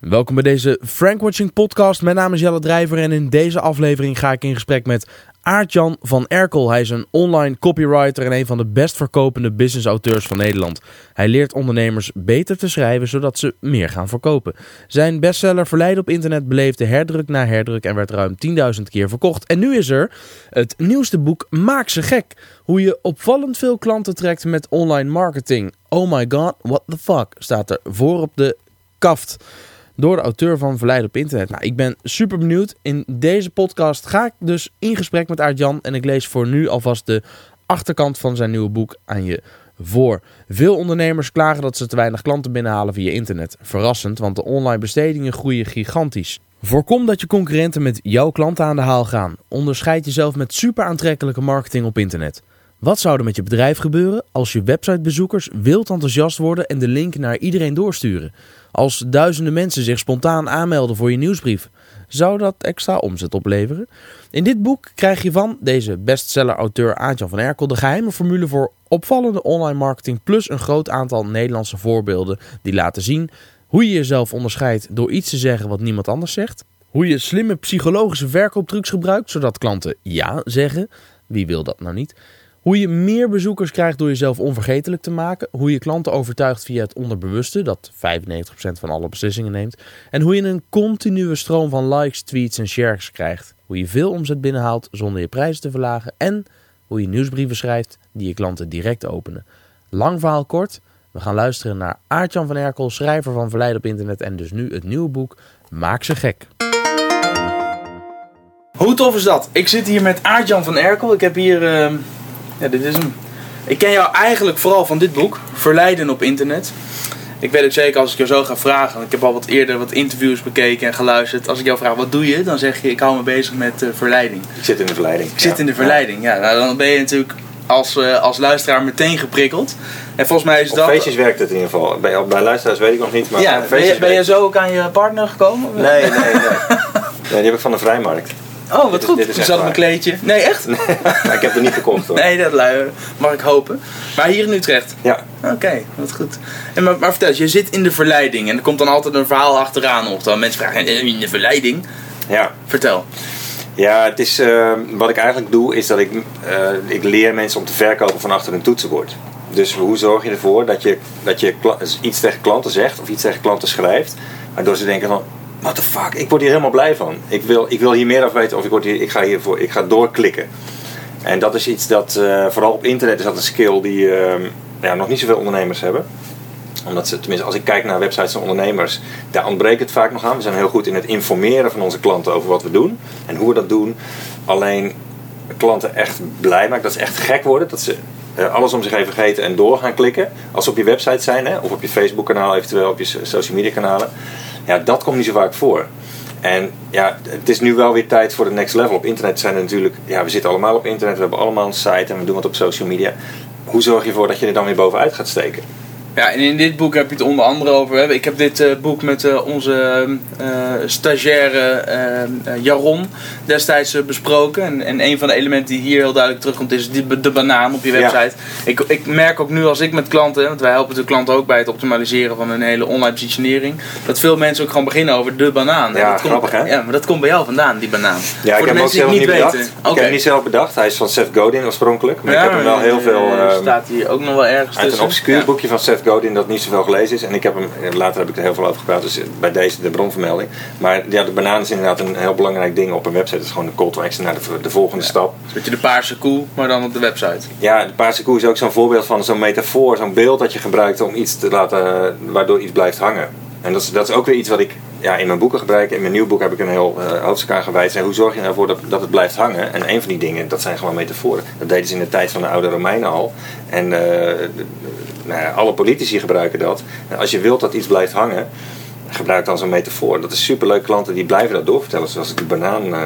Welkom bij deze Frankwatching podcast. Mijn naam is Jelle Drijver en in deze aflevering ga ik in gesprek met Aart-Jan van Erkel. Hij is een online copywriter en een van de best verkopende business auteurs van Nederland. Hij leert ondernemers beter te schrijven zodat ze meer gaan verkopen. Zijn bestseller Verleiden op internet beleefde herdruk na herdruk en werd ruim 10.000 keer verkocht. En nu is er het nieuwste boek Maak ze gek. Hoe je opvallend veel klanten trekt met online marketing. Oh my god, what the fuck staat er voor op de kaft door de auteur van Verleid op internet. Nou, ik ben super benieuwd. In deze podcast ga ik dus in gesprek met Aart-Jan en ik lees voor nu alvast de achterkant van zijn nieuwe boek aan je voor. Veel ondernemers klagen dat ze te weinig klanten binnenhalen via internet. Verrassend, want de online bestedingen groeien gigantisch. Voorkom dat je concurrenten met jouw klanten aan de haal gaan. Onderscheid jezelf met super aantrekkelijke marketing op internet. Wat zou er met je bedrijf gebeuren als je websitebezoekers wild enthousiast worden en de link naar iedereen doorsturen? Als duizenden mensen zich spontaan aanmelden voor je nieuwsbrief, zou dat extra omzet opleveren? In dit boek krijg je van deze bestseller-auteur Aantjan van Erkel de geheime formule voor opvallende online marketing plus een groot aantal Nederlandse voorbeelden die laten zien hoe je jezelf onderscheidt door iets te zeggen wat niemand anders zegt. Hoe je slimme psychologische verkooptrucs gebruikt zodat klanten ja zeggen. Wie wil dat nou niet? Hoe je meer bezoekers krijgt door jezelf onvergetelijk te maken. Hoe je klanten overtuigt via het onderbewuste, dat 95% van alle beslissingen neemt. En hoe je een continue stroom van likes, tweets en shares krijgt. Hoe je veel omzet binnenhaalt zonder je prijzen te verlagen. En hoe je nieuwsbrieven schrijft die je klanten direct openen. Lang verhaal kort. We gaan luisteren naar Aartjan van Erkel, schrijver van Verleid op internet. En dus nu het nieuwe boek Maak ze gek. Hoe tof is dat? Ik zit hier met Aartjan van Erkel. Ik heb hier... Uh ja, dit is hem. Ik ken jou eigenlijk vooral van dit boek, Verleiden op internet. Ik weet ook zeker als ik jou zo ga vragen, ik heb al wat eerder wat interviews bekeken en geluisterd. Als ik jou vraag wat doe je, dan zeg je ik hou me bezig met uh, verleiding. Ik zit in de verleiding. Ik zit in de verleiding, ja. Nou, dan ben je natuurlijk als, uh, als luisteraar meteen geprikkeld. En volgens mij is Op dat... feestjes werkt het in ieder geval. Bij, bij luisteraars weet ik nog niet, maar ja, ben, je, ben je zo ook aan je partner gekomen? Nee, nee, nee. nee. Die heb ik van de vrijmarkt. Oh, wat is- goed. dit is zat op een waar. kleedje. Nee, echt? Ik heb er niet gekocht hoor. Nee, dat lui- mag ik hopen. Maar hier in Utrecht. Ja, Oké, wat goed. En maar, maar vertel eens, je zit in de verleiding en er komt dan altijd een verhaal achteraan nog. Dan mensen vragen, "Eh, in de verleiding? ja. Vertel. Ja, het is, eh, wat ik eigenlijk doe is dat ik, eh, ik leer mensen om te verkopen van achter een toetsenbord. Dus hoe zorg je ervoor dat je, dat je iets tegen klanten zegt of iets tegen klanten schrijft, waardoor ze denken van, what the fuck, ik word hier helemaal blij van. Ik wil, ik wil hier meer over weten of ik, word hier, ik, ga hiervoor, ik ga doorklikken. En dat is iets dat, eh, vooral op internet is dat een skill die eh, ja, nog niet zoveel ondernemers hebben omdat ze, tenminste, als ik kijk naar websites van ondernemers, daar ontbreekt het vaak nog aan. We zijn heel goed in het informeren van onze klanten over wat we doen en hoe we dat doen. Alleen klanten echt blij maken, dat ze echt gek worden, dat ze eh, alles om zich heen vergeten en door gaan klikken. Als ze op je website zijn, hè, of op je Facebook kanaal, eventueel op je so- social media kanalen. Ja, dat komt niet zo vaak voor. En ja, het is nu wel weer tijd voor de next level. Op internet zijn er natuurlijk, ja, we zitten allemaal op internet, we hebben allemaal een site en we doen wat op social media. Hoe zorg je ervoor dat je er dan weer bovenuit gaat steken? Ja, en in dit boek heb je het onder andere over. Ik heb dit eh, boek met eh, onze eh, stagiaire eh, eh, Jaron destijds besproken. En, en een van de elementen die hier heel duidelijk terugkomt is die, de banaan op je Ja. website. Ik, ik merk ook nu als ik met klanten, want wij helpen de klanten ook bij het optimaliseren van hun hele online positionering, dat veel mensen ook gewoon beginnen over de banaan. Ja, dat komt- grappig, hè? Ja, maar dat komt bij jou vandaan, die banaan. Ja, Voor ik heb hem ook mensen zelf die niet bedacht. weten. Ik heb hem niet zelf bedacht. Hij is van Seth Godin oorspronkelijk. Maar Ja, ik heb hem wel heel veel... eh, ehm, staat hier ook nog wel ergens uit een obscuur boekje van Seth Godin dat niet zoveel gelezen is. En ik heb hem, eh, later heb ik er heel veel over gepraat, dus bij deze de bronvermelding. Maar ja, de banaan is inderdaad een heel belangrijk ding op een website. Het is gewoon een call to action naar de, de volgende stap. Een beetje de paarse koe, maar dan op de website. Ja, de paarse koe is ook zo'n voorbeeld van zo'n metafoor, zo'n beeld dat je gebruikt om iets te laten, waardoor iets blijft hangen. En dat is, dat is ook weer iets wat ik ja, in mijn boeken gebruik. In mijn nieuw boek heb ik een heel eh, hoofdstuk aan gewijd. Hoe zorg je ervoor dat, dat het blijft hangen? En een van die dingen, dat zijn gewoon metaforen. Dat deden ze in de tijd van de oude Romeinen al. En eh, nou ja, alle politici gebruiken dat. En als je wilt dat iets blijft hangen, gebruik dan zo'n metafoor. Dat is superleuk. Klanten die blijven dat doorvertellen. Zoals die banaan, eh,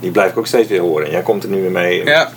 die blijf ik ook steeds weer horen. En jij komt er nu weer mee. Ja.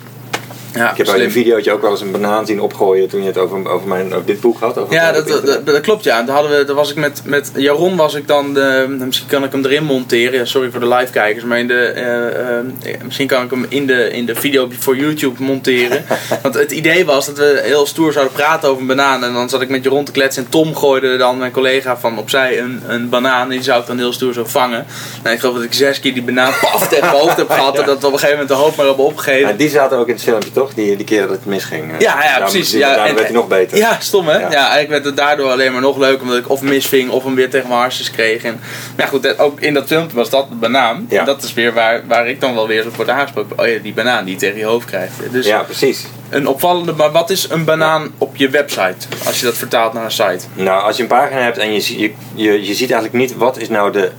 Ik heb bij een videootje ook wel eens een banaan zien opgooien toen je het over, over, mijn, over dit boek had. Over ja, dat, dat, dat, klopt ja. Daar, hadden we, daar was ik met, met Jaron was ik dan, de, misschien kan ik hem erin monteren. sorry voor de live kijkers, maar in de, uh, misschien kan ik hem in de, in de video voor YouTube monteren. Want het idee was dat we heel stoer zouden praten over een banaan. En dan zat ik met Jaron te kletsen en Tom gooide dan mijn collega van opzij een, een banaan. En die zou ik dan heel stoer zo vangen. Nou, ik geloof dat ik zes keer die banaan paf tegen mijn hoofd heb gehad. En dat we op een gegeven moment de hoop maar hebben opgegeven. Ja, die zaten ook in het filmpje toch? Die, die keer dat het misging. Ja, ja, precies. Ja, en, werd hij nog beter. Ja, stom hè? Ja. ja, eigenlijk werd het daardoor alleen maar nog leuker. Omdat ik of misving of hem weer tegen mijn hartjes kreeg. En ja, goed, ook in dat filmpje was dat de banaan. Ja. En dat is weer waar, waar ik dan wel weer zo wordt aangesproken. Oh ja, die banaan die je tegen je hoofd krijgt. Dus ja, precies. Een opvallende, maar wat is een banaan op je website? Als je dat vertaalt naar een site. Nou, als je een pagina hebt en je, je, je, je ziet eigenlijk niet wat is nou de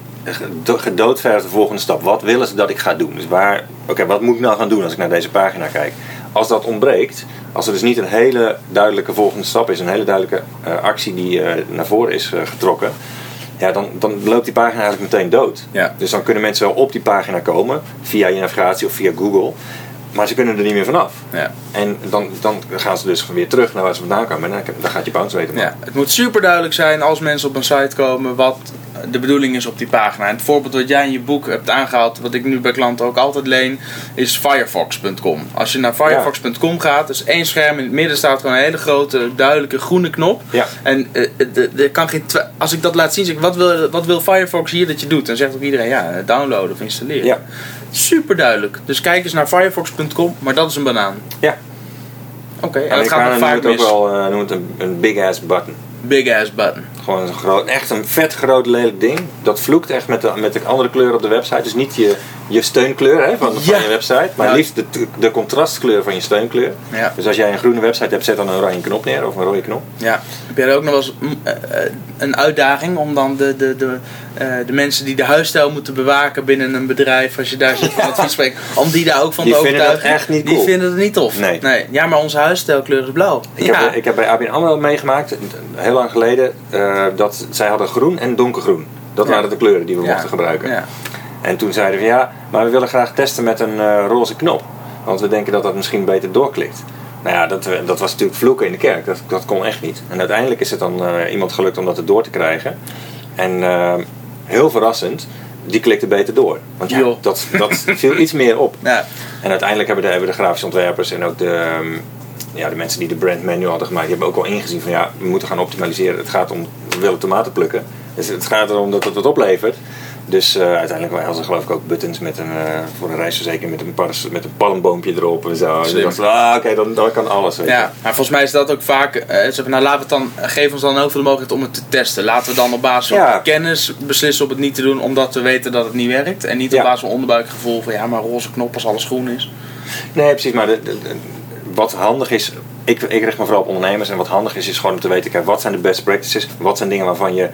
gedoodverfde volgende stap. Wat willen ze dat ik ga doen? Dus waar, oké, wat moet ik nou gaan doen als ik naar deze pagina kijk? Als dat ontbreekt, als er dus niet een hele duidelijke volgende stap is, een hele duidelijke uh, actie die uh, naar voren is uh, getrokken, ja, dan, dan loopt die pagina eigenlijk meteen dood. Ja. Dus dan kunnen mensen wel op die pagina komen, via je navigatie of via Google, maar ze kunnen er niet meer vanaf. Ja. En dan, dan gaan ze dus weer terug naar waar ze vandaan komen en dan, gaat je bounce weten. Ja, het moet super duidelijk zijn als mensen op een site komen wat de bedoeling is op die pagina. En het voorbeeld wat jij in je boek hebt aangehaald, wat ik nu bij klanten ook altijd leen, is firefox.com. Als je naar firefox.com gaat, is één scherm in het midden staat gewoon een hele grote, duidelijke groene knop. Ja. En uh, kan geen als ik dat laat zien, zeg ik, wat wil, wat wil Firefox hier dat je doet? Dan zegt ook iedereen, ja, downloaden of installeren. Ja. Super duidelijk. Dus kijk eens naar firefox.com, maar dat is een banaan. Ja. Oké, en dat gaat nog vaak mis. ook wel uh, noem het een, een big ass button. Big ass button. Gewoon een groot, echt een vet groot lelijk ding. Dat vloekt echt met de, met de andere kleuren op de website. Dus niet je, je steunkleur hè, van, van je website, maar ja. liefst de, de contrastkleur van je steunkleur. Ja. Dus als jij een groene website hebt, zet dan een oranje knop neer of een rode knop. Ja. Heb jij ook nog wel eens mm, eh, eh, een uitdaging om dan de, de, de, uh, de mensen die de huisstijl moeten bewaken binnen een bedrijf, als je daar zit van advies spreekt, om die daar ook van die te overtuigen? Vinden echt niet die vinden het niet tof. Nee. nee. Ja, maar onze huisstijlkleur is blauw. Ik, ja. heb, ik heb bij ABN AMRO meegemaakt, heel lang geleden, uh, dat zij hadden groen en donkergroen. Dat ja. waren de kleuren die we ja. mochten gebruiken. Ja. En toen zeiden we ja, maar we willen graag testen met een uh, roze knop. Want we denken dat dat misschien beter doorklikt. Nou ja, dat, dat was natuurlijk vloeken in de kerk. Dat, dat kon echt niet. En uiteindelijk is het dan uh, iemand gelukt om dat er door te krijgen. En uh, heel verrassend, die klikte beter door. Want ja, dat, dat viel iets meer op. Ja. En uiteindelijk hebben de, hebben de grafische ontwerpers en ook de, um, ja, de mensen die de brand menu hadden gemaakt, die hebben ook wel ingezien van ja, we moeten gaan optimaliseren. Het gaat om, we willen tomaten plukken. Dus het gaat erom dat het wat oplevert. Dus uh, uiteindelijk hadden ze geloof ik ook buttons met een, uh, voor een reisverzekering met een, met een palmboompje erop en zo. Slim. Dus ah, oké, okay, dan, dan kan alles. Weet ja, maar volgens mij is dat ook vaak, uh, zeg, nou, laten we het dan, geef ons dan ook veel de mogelijkheid om het te testen. Laten we dan op basis van Ja. kennis beslissen om het niet te doen, omdat we weten dat het niet werkt. En niet op Ja. basis van onderbuikgevoel van ja, maar roze knop als alles groen is. Nee, precies. Maar de, de- de- wat handig is, ik, ik richt me vooral op ondernemers. En wat handig is, is gewoon om te weten, kijk, wat zijn de best practices? Wat zijn dingen waarvan je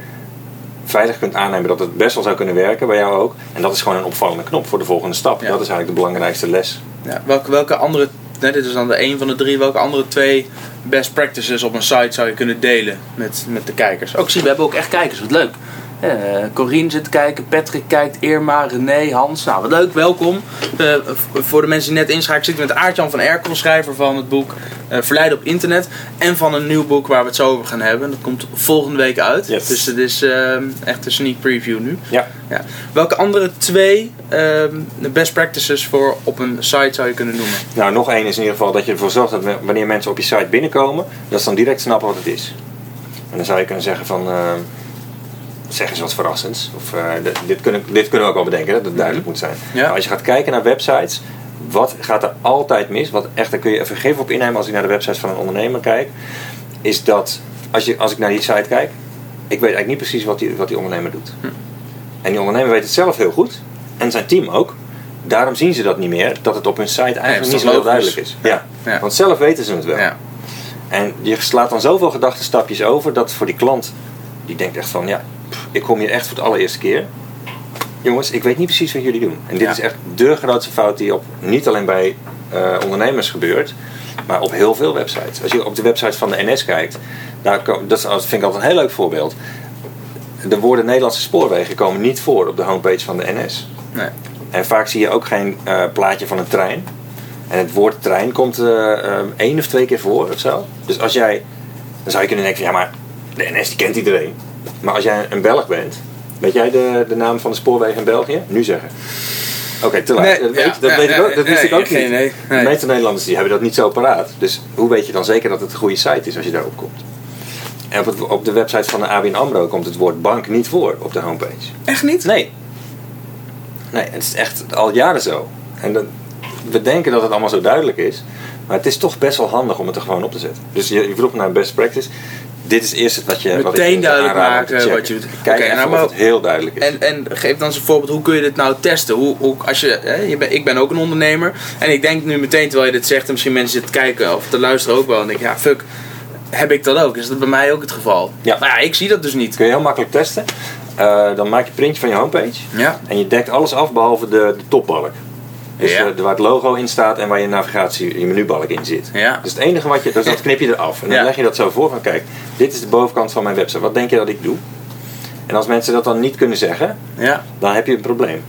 veilig kunt aannemen dat het best wel zou kunnen werken, bij jou ook. En dat is gewoon een opvallende knop voor de volgende stap. Ja. Dat is eigenlijk de belangrijkste les. Ja, welke, welke andere, nee, dit is dan de een van de drie, welke andere twee best practices op een site zou je kunnen delen met, met de kijkers? Ook zie, we hebben ook echt kijkers, wat leuk. Eh Corine zit te kijken, Patrick kijkt, Irma, René, Hans. Nou, wat leuk, welkom. Eh, voor de mensen die net inschakelen, zitten met Aartjan van Erkel, schrijver van het boek eh, Verleiden op internet. En van een nieuw boek waar we het zo over gaan hebben. Dat komt volgende week uit. Yes. Dus het is echt een sneak preview nu. Ja. Ja. Welke andere twee ehm, best practices voor op een site zou je kunnen noemen? Nou, nog één is in ieder geval dat je ervoor zorgt dat wanneer mensen op je site binnenkomen, dat ze dan direct snappen wat het is. En dan zou je kunnen zeggen van, eh, zeg eens wat verrassends. Of eh, dit, dit, kunnen, dit kunnen we ook wel bedenken, dat het duidelijk moet zijn. Ja. Maar als je gaat kijken naar websites, wat gaat er altijd mis? Wat echt, daar kun je even gif op innemen als ik naar de websites van een ondernemer kijk. Is dat, als, je, als ik naar die site kijk, ik weet eigenlijk niet precies wat die, wat die ondernemer doet. En die ondernemer weet het zelf heel goed. En zijn team ook. Daarom zien ze dat niet meer, dat het op hun site eigenlijk niet zo heel duidelijk is. Ja. Ja. Want zelf weten ze het wel. Ja. En je slaat dan zoveel gedachtenstapjes over dat voor die klant, die denkt echt van ja, ik kom hier echt voor de allereerste keer. Jongens, ik weet niet precies wat jullie doen. En dit Ja. is echt de grootste fout die op, niet alleen bij eh, ondernemers gebeurt, maar op heel veel websites. Als je op de websites van de NS kijkt, daar dat vind ik altijd een heel leuk voorbeeld. De woorden Nederlandse spoorwegen komen niet voor op de homepage van de NS. Nee. En vaak zie je ook geen eh, plaatje van een trein. En het woord trein komt eh, één of twee keer voor of zo. Dus als jij, dan zou je kunnen denken, ja maar de NS die kent iedereen. Maar als jij een Belg bent, weet jij de, de naam van de spoorwegen in België? Nu zeggen. Oké, te laat. Nee, dat weet, ja, dat ja, weet ik ja, ook, dat wist nee, ik ook geen niet. De Nee. meeste Nederlanders die hebben dat niet zo paraat. Dus hoe weet je dan zeker dat het een goede site is als je daarop komt? En op, het, op de website van de ABN AMRO komt het woord bank niet voor op de homepage. Echt niet? Nee. Nee, het is echt al jaren zo. En dat, we denken dat het allemaal zo duidelijk is. Maar het is toch best wel handig om het er gewoon op te zetten. Dus je, je vroeg naar best practice. Dit is eerst wat je wat Meteen je zou duidelijk maken wat je doet. Kijk even nou, maar- het heel duidelijk is. En, en geef dan eens een voorbeeld, hoe kun je dit nou testen? Hoe, hoe, als je, hè, je ben, ik ben ook een ondernemer en ik denk nu meteen terwijl je dit zegt, en misschien mensen zitten kijken of te luisteren ook wel, en denk ik, ja, fuck, heb ik dat ook? Is dat bij mij ook het geval? Ja. Nou ja, ik zie dat dus niet. kun je heel makkelijk testen. Eh, dan maak je een printje van je homepage. Ja. En je dekt alles af behalve de, de topbalk. Dus Ja. eh, waar het logo in staat en waar je navigatie, je menubalk in zit. Ja. Dus het enige wat je, dus dat knip je eraf. En dan Ja. leg je dat zo voor van kijk, dit is de bovenkant van mijn website. Wat denk je dat ik doe? En als mensen dat dan niet kunnen zeggen, Ja. dan heb je een probleem.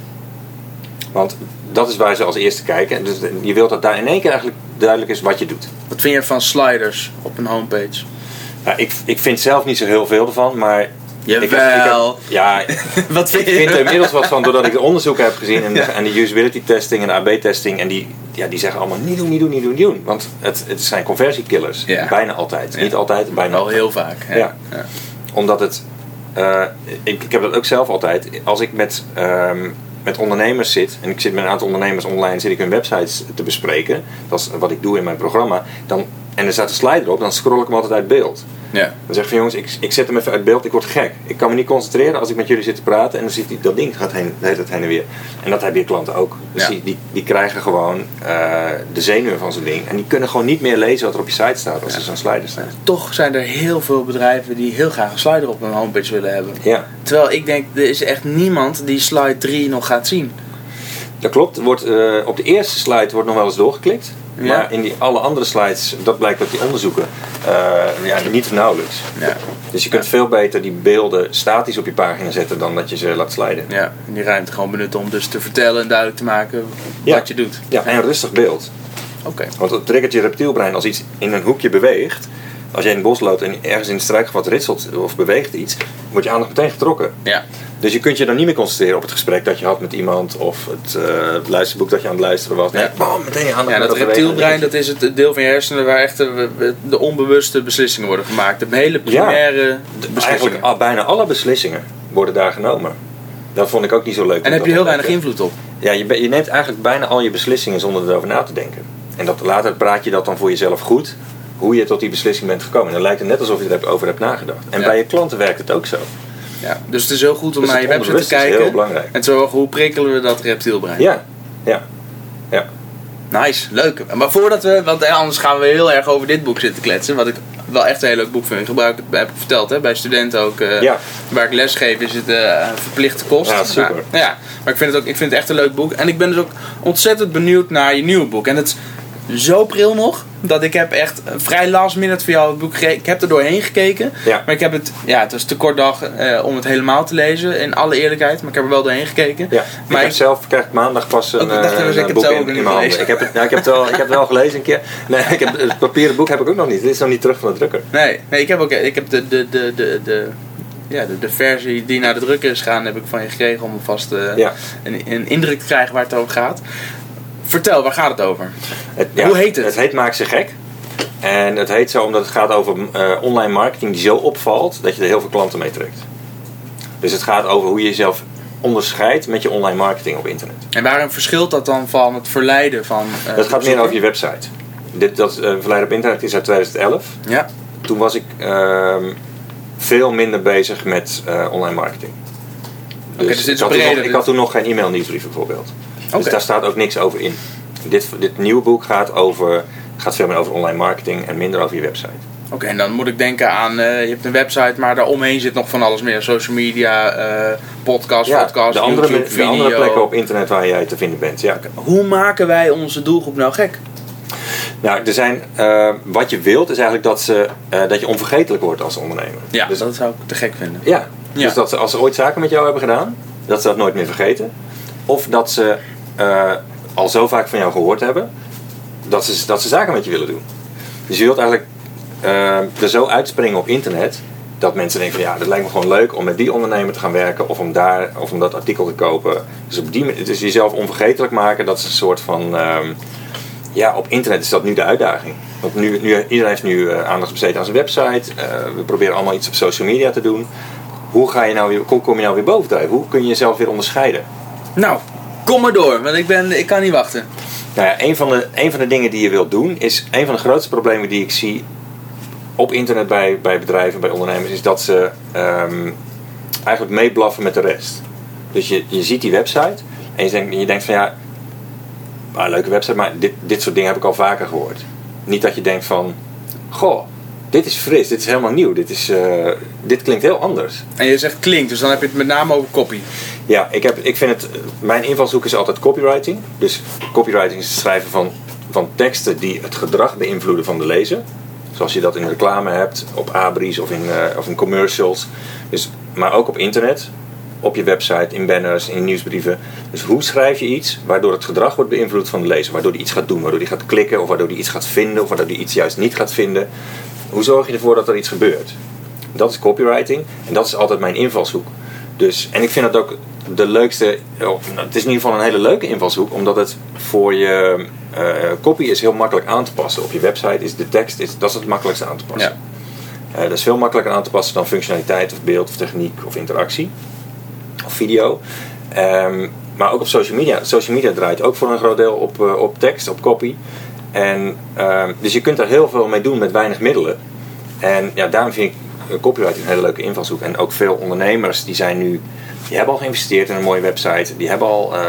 Want dat is waar ze als eerste kijken. En Dus je wilt dat daar in één keer eigenlijk duidelijk is wat je doet. Wat vind je van sliders op een homepage? Nou, ik, ik vind zelf niet zo heel veel ervan, maar... Ik heb- ik heb- Jawel. ja, Wat vind ik vind er inmiddels wat van doordat ik de onderzoeken heb gezien en de, Ja. en de usability testing en de AB testing. En die, ja, die zeggen allemaal niet doen, niet doen, niet doen, niet doen. Want het, het zijn conversiekillers. Ja. Bijna altijd. Ja. Niet altijd, bijna Wel heel vaak. hè? Ja. Omdat het. eh, ik, ik heb dat ook zelf altijd. Als ik met, ehm, met ondernemers zit. En ik zit met een aantal ondernemers online. Zit ik hun websites te bespreken. Dat is wat ik doe in mijn programma. Dan, en er staat een slide erop. Dan scroll ik hem altijd uit beeld. Ja. Dan zeg ik van jongens, ik, ik zet hem even uit beeld, ik word gek. Ik kan me niet concentreren als ik met jullie zit te praten en dan ziet die, dat ding gaat heen, de hele tijd heen en weer. En dat hebben je klanten ook. Dus Ja. die, die, die krijgen gewoon eh, de zenuwen van zo'n ding. En die kunnen gewoon niet meer lezen wat er op je site staat als er zo'n slider staat. Toch zijn er heel veel bedrijven die heel graag een slider op hun homepage willen hebben. Ja, Terwijl ik denk, er is echt niemand die slide 3 nog gaat zien. dat klopt. Wordt, eh, op de eerste slide wordt nog wel eens doorgeklikt. Ja. Maar in die alle andere slides, dat blijkt uit die onderzoeken, eh, ja, niet of nauwelijks. Ja. Dus je kunt veel beter die beelden statisch op je pagina zetten dan dat je ze laat sliden. Ja, en die ruimte gewoon benutten om dus te vertellen en duidelijk te maken Ja. wat je doet. Ja, en een rustig beeld. Oké. Want het triggert je reptielbrein als iets in een hoekje beweegt. Als jij in het bos loopt en ergens in het struikgewas ritselt of beweegt iets, wordt je aandacht meteen getrokken. Ja. Dus je kunt je dan niet meer concentreren op het gesprek dat je had met iemand of het, het luisterboek dat je aan het luisteren was. Nee, Ja. bam, meteen je aandacht Ja, dat reptielbrein, dat is het deel van je hersenen waar echt de, de onbewuste beslissingen worden gemaakt. De hele primaire beslissingen. Eigenlijk al, bijna alle beslissingen worden daar genomen. Dat vond ik ook niet zo leuk. En heb je heel weinig invloed op. Ja, je, je neemt eigenlijk bijna al je beslissingen zonder erover na te denken. En dat, later praat je dat dan voor jezelf goed, hoe je tot die beslissing bent gekomen. En dan lijkt het net alsof je erover hebt nagedacht. En Ja. bij je klanten werkt het ook zo. Ja. Dus het is heel goed om Dus naar je website te onbewuste is kijken. heel belangrijk. En zo, hoe prikkelen we dat reptielbrein? Ja, ja, ja. Nice, leuk. Maar voordat we, want anders gaan we heel erg over dit boek zitten kletsen. Wat ik wel echt een heel leuk boek vind. Ik gebruik het, heb ik verteld, hè, bij studenten ook. eh, Ja. Waar ik les geef is het eh, een verplichte kost. Ja, super. Nou, ja, maar ik vind, het ook, ik vind het echt een leuk boek. En ik ben dus ook ontzettend benieuwd naar je nieuwe boek. En het zo pril nog, dat ik heb echt een vrij last minute voor jou het boek. Ik heb er doorheen gekeken. Ja. Maar ik heb het, ja, het was te kort dag eh, om het helemaal te lezen. In alle eerlijkheid. Maar ik heb er wel doorheen gekeken. ja. Maar ik heb zelf krijg ik maandag pas een, Oh, ik dacht eh, ik een het boek in, ook in mijn handen. Ik heb, het, ja, ik, heb het wel, ik heb het wel gelezen een keer. Nee, ik heb, het papieren boek heb ik ook nog niet. Dit is nog niet terug van de drukker. Nee, nee ik heb ook ik heb de, de, de, de, de, ja, de, de versie die naar de drukker is gegaan, heb ik van je gekregen om vast eh, Ja. een, een indruk te krijgen waar het over gaat. Vertel, waar gaat het over? Het, Hoe heet het? Het heet Maak ze gek. En het heet zo omdat het gaat over eh, online marketing die zo opvalt dat je er heel veel klanten mee trekt. Dus het gaat over hoe je jezelf onderscheidt met je online marketing op internet. En waarom verschilt dat dan van het verleiden van. eh, dat gaat meer over je website. Dit, dat uh, Verleiden op internet is uit 2011. Ja, Toen was ik ehm, veel minder bezig met eh, online marketing. Oké, dus dit is ik, had toen breder, nog, ik had toen nog geen e-mail nieuwsbrief bijvoorbeeld. Dus daar staat ook niks over in. Dit, dit nieuwe boek gaat, over, gaat veel meer over online marketing en minder over je website. oké. en dan moet ik denken aan. eh, je hebt een website, maar daaromheen zit nog van alles meer: social media, eh podcast, Ja, podcast, de, andere, YouTube, de andere video. plekken op internet waar jij te vinden bent. Ja. Hoe maken wij onze doelgroep nou gek? Nou, er zijn, eh, wat je wilt is eigenlijk dat, ze, dat je onvergetelijk wordt als ondernemer. Ja, dus, dat zou ik te gek vinden. ja. Ja. dus dat ze, als ze ooit zaken met jou hebben gedaan, dat ze dat nooit meer vergeten. Of dat ze eh, al zo vaak van jou gehoord hebben, dat, ze, dat ze zaken met je willen doen. Dus je wilt eigenlijk eh, er zo uitspringen op internet dat mensen denken van ja, dat lijkt me gewoon leuk om met die ondernemer te gaan werken of om daar of om dat artikel te kopen. Dus op die dus jezelf onvergetelijk maken, dat is een soort van ehm, ja, op internet is dat nu de uitdaging. Want nu, nu iedereen heeft nu eh, aandacht besteed aan zijn website. We proberen allemaal iets op social media te doen. Hoe ga je nou weer, hoe kom je nou weer bovendrijven? Hoe kun je jezelf weer onderscheiden? Nou, kom maar door, want ik, ben, ik kan niet wachten. Nou ja, een van, de, een van de dingen die je wilt doen is een van de grootste problemen die ik zie op internet bij, bij bedrijven, bij ondernemers, is dat ze ehm, eigenlijk meeblaffen met de rest. Dus je, je ziet die website en je denkt, je denkt van ja, ah, leuke website, maar dit, dit soort dingen heb ik al vaker gehoord. Niet dat je denkt van, goh, dit is fris, dit is helemaal nieuw, dit, is, eh, dit klinkt heel anders. En je zegt klinkt, dus dan heb je het met name over copy. Ja, ik, heb, ik vind het, mijn invalshoek is altijd copywriting. Dus copywriting is het schrijven van, van teksten die het gedrag beïnvloeden van de lezer. Zoals je dat in reclame hebt, op abris of in, eh, of in commercials. Dus, maar ook op internet, op je website, in banners, in nieuwsbrieven. Dus hoe schrijf je iets waardoor het gedrag wordt beïnvloed van de lezer? Waardoor hij iets gaat doen, waardoor hij gaat klikken of waardoor hij iets gaat vinden of waardoor hij iets juist niet gaat vinden. Hoe zorg je ervoor dat er iets gebeurt? Dat is copywriting en dat is altijd mijn invalshoek. Dus, en ik vind het ook de leukste, nou, het is in ieder geval een hele leuke invalshoek, omdat het voor je uh, copy is heel makkelijk aan te passen. Op je website is de tekst, is, dat is het makkelijkste aan te passen. Ja. Uh, dat is veel makkelijker aan te passen dan functionaliteit of beeld of techniek of interactie of video. Um, maar ook op social media. Social media draait ook voor een groot deel op, uh, op tekst, op copy. En, um, dus je kunt er heel veel mee doen met weinig middelen. En ja, daarom vind ik copywriting een hele leuke invalshoek. En ook veel ondernemers die zijn nu, die hebben al geïnvesteerd in een mooie website. Die hebben al uh,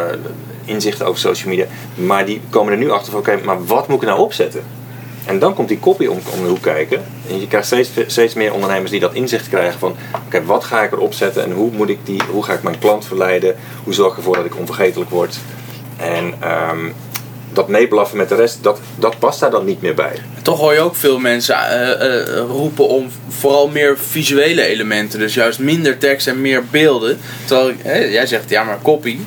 inzichten over social media. Maar die komen er nu achter van, oké, maar wat moet ik nou opzetten? En dan komt die copy om, om de hoek kijken. En je krijgt steeds, steeds meer ondernemers die dat inzicht krijgen van... oké, wat ga ik erop zetten en hoe, moet ik die, hoe ga ik mijn klant verleiden? Hoe zorg ik ervoor dat ik onvergetelijk word? En um, dat meeblaffen met de rest, dat, dat past daar dan niet meer bij. Toch hoor je ook veel mensen uh, uh, roepen om vooral meer visuele elementen. Dus juist minder tekst en meer beelden. Terwijl jij zegt, ja maar copy.